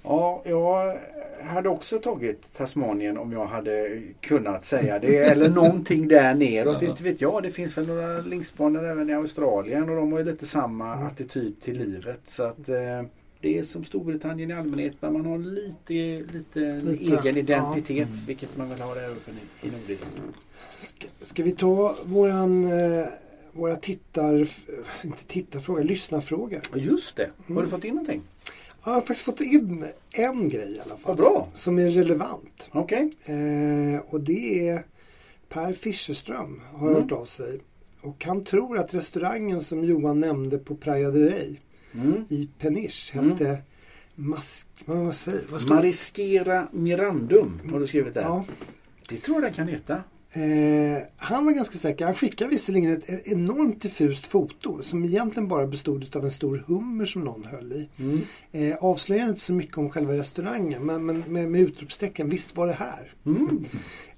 S2: Ja, jag hade också tagit Tasmanien om jag hade kunnat säga det. Eller någonting där neråt. Inte vet jag. Det finns väl några linksbanor även i Australien och de har ju lite samma
S3: Mm.
S2: attityd till livet. Så att eh, det är som Storbritannien i allmänhet men man har lite, lite,
S3: Lite,
S2: egen identitet.
S4: ja.
S2: Vilket man väl har där uppe i, Nordirland.
S3: Ska, ska vi ta våran, eh, våra tittar, inte tittarfrågor, lyssnarfrågor?
S2: Just det. Har
S3: Mm.
S2: du fått in någonting?
S3: Ja, Jag har faktiskt fått in en grej i alla fall.
S2: Vad bra.
S3: Som är relevant.
S2: Okej.
S3: Eh, och det är Per Fischerström har
S2: Mm.
S3: hört av sig. Och han tror att restaurangen som Johan nämnde på Praia de Rey
S2: Mm.
S3: i Peniche
S2: Mm.
S3: hette Mask... Vad, säger vad står?
S2: Mariskera Mirandum har du skrivit där.
S3: Ja.
S2: Det tror jag den kan heta.
S3: Eh, han var ganska säker. Han skickade visserligen ett, ett enormt diffust foto som egentligen bara bestod av en stor hummer som någon höll i.
S2: Mm.
S3: Eh, avslöjar inte så mycket om själva restaurangen men, men med, med utropstecken, visst var det här.
S2: Mm.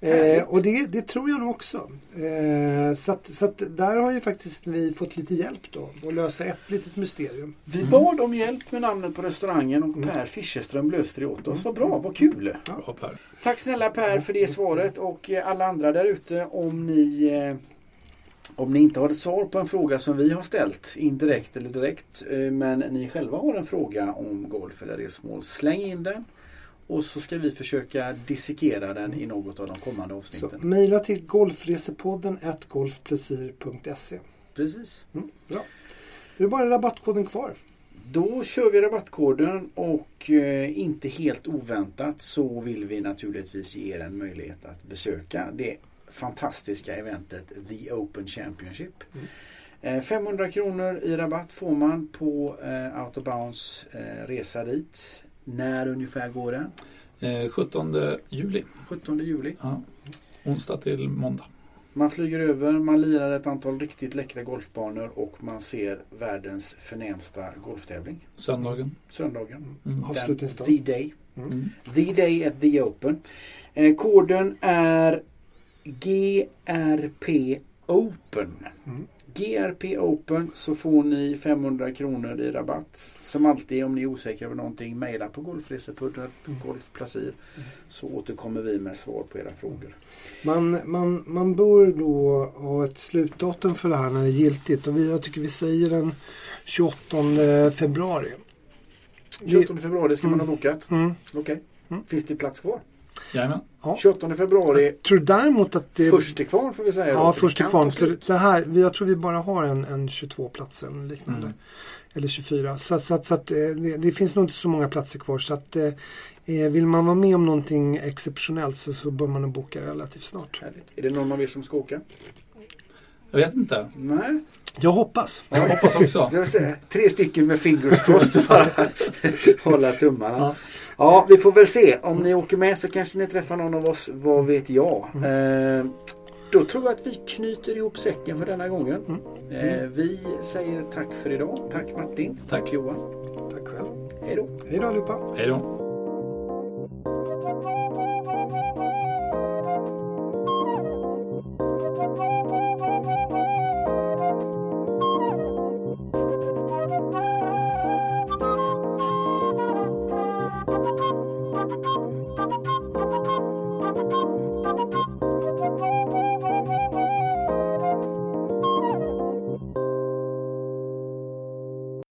S3: Eh, och det, det tror jag nog också. Eh, så att, så att där har ju faktiskt vi fått lite hjälp då att lösa ett litet mysterium.
S2: Vi bad om hjälp med namnet på restaurangen och Per Fischerström löste det åt oss. Vad bra, vad kul!
S4: Bra Per.
S2: Tack snälla Per för det svaret och eh, alla andra där ute om ni eh, om ni inte har ett svar på en fråga som vi har ställt indirekt eller direkt eh, men ni själva har en fråga om golf eller resmål. Släng in den och så ska vi försöka dissekera den i något av de kommande
S3: Så
S2: avsnitten.
S3: mejla till golfresepodden golfplesir.se.
S2: Precis.
S3: Mm, bra. Nu är bara rabattkoden kvar.
S2: Då kör vi rabattkoden och eh, inte helt oväntat så vill vi naturligtvis ge er en möjlighet att besöka det fantastiska eventet The Open Championship.
S3: Mm.
S2: Eh, 500 kronor i rabatt får man på eh, Out of Bounds eh, resa dit. När ungefär går den?
S4: Eh, 17 juli.
S2: 17 juli.
S4: Ja. onsdag till måndag.
S2: Man flyger över, man lirar ett antal riktigt läckra golfbanor och man ser världens förnämsta golftävling.
S4: Söndagen.
S2: Söndagen.
S4: Mm.
S3: Avslutningsdag.
S2: The Day.
S4: Mm.
S2: The Day at the Open. Eh, koden är GRP Open.
S3: Mm.
S2: GRP Open så får ni 500 kronor i rabatt. Som alltid om ni är osäkra på någonting mejla på golfresepudden golfplacir så återkommer vi med svar på era frågor.
S3: Man, man, man bör då ha ett slutdatum för det här när det är giltigt och vi, jag tycker vi säger den 28 februari.
S2: 28 februari ska man ha bokat.
S3: Mm.
S2: Okej.
S3: Mm.
S2: Finns det plats kvar?
S4: Jajamän.
S2: 28 februari.
S3: Jag tror däremot att det...
S2: Först till kvarn får vi säga. då,
S3: Ja,
S2: för
S3: först till kvarn. För det här, vi- jag tror vi bara har en, en 22 platser eller liknande.
S4: Mm.
S3: Eller 24. Så, att- så, så att, eh, det, det finns nog inte så många platser kvar. Så att, eh, eh, vill man vara med om någonting exceptionellt så, så bör man nog boka relativt snart.
S2: Härligt. Är det någon av er som ska åka?
S4: Jag vet inte.
S2: Nej.
S3: Jag hoppas.
S4: Jag hoppas också.
S2: Säga, tre stycken med fingers crossed bara hålla tummarna.
S3: Ja.
S2: Ja. vi får väl se. Om ni åker med så kanske ni träffar någon av oss. Vad vet jag.
S3: Mm.
S2: Eh, då tror jag att vi knyter ihop säcken för denna gången.
S3: Mm.
S2: Eh, vi säger tack för idag. Tack Martin. Tack Johan.
S3: Tack själv.
S2: Hej då.
S3: Hej då allihopa.
S4: Hej då.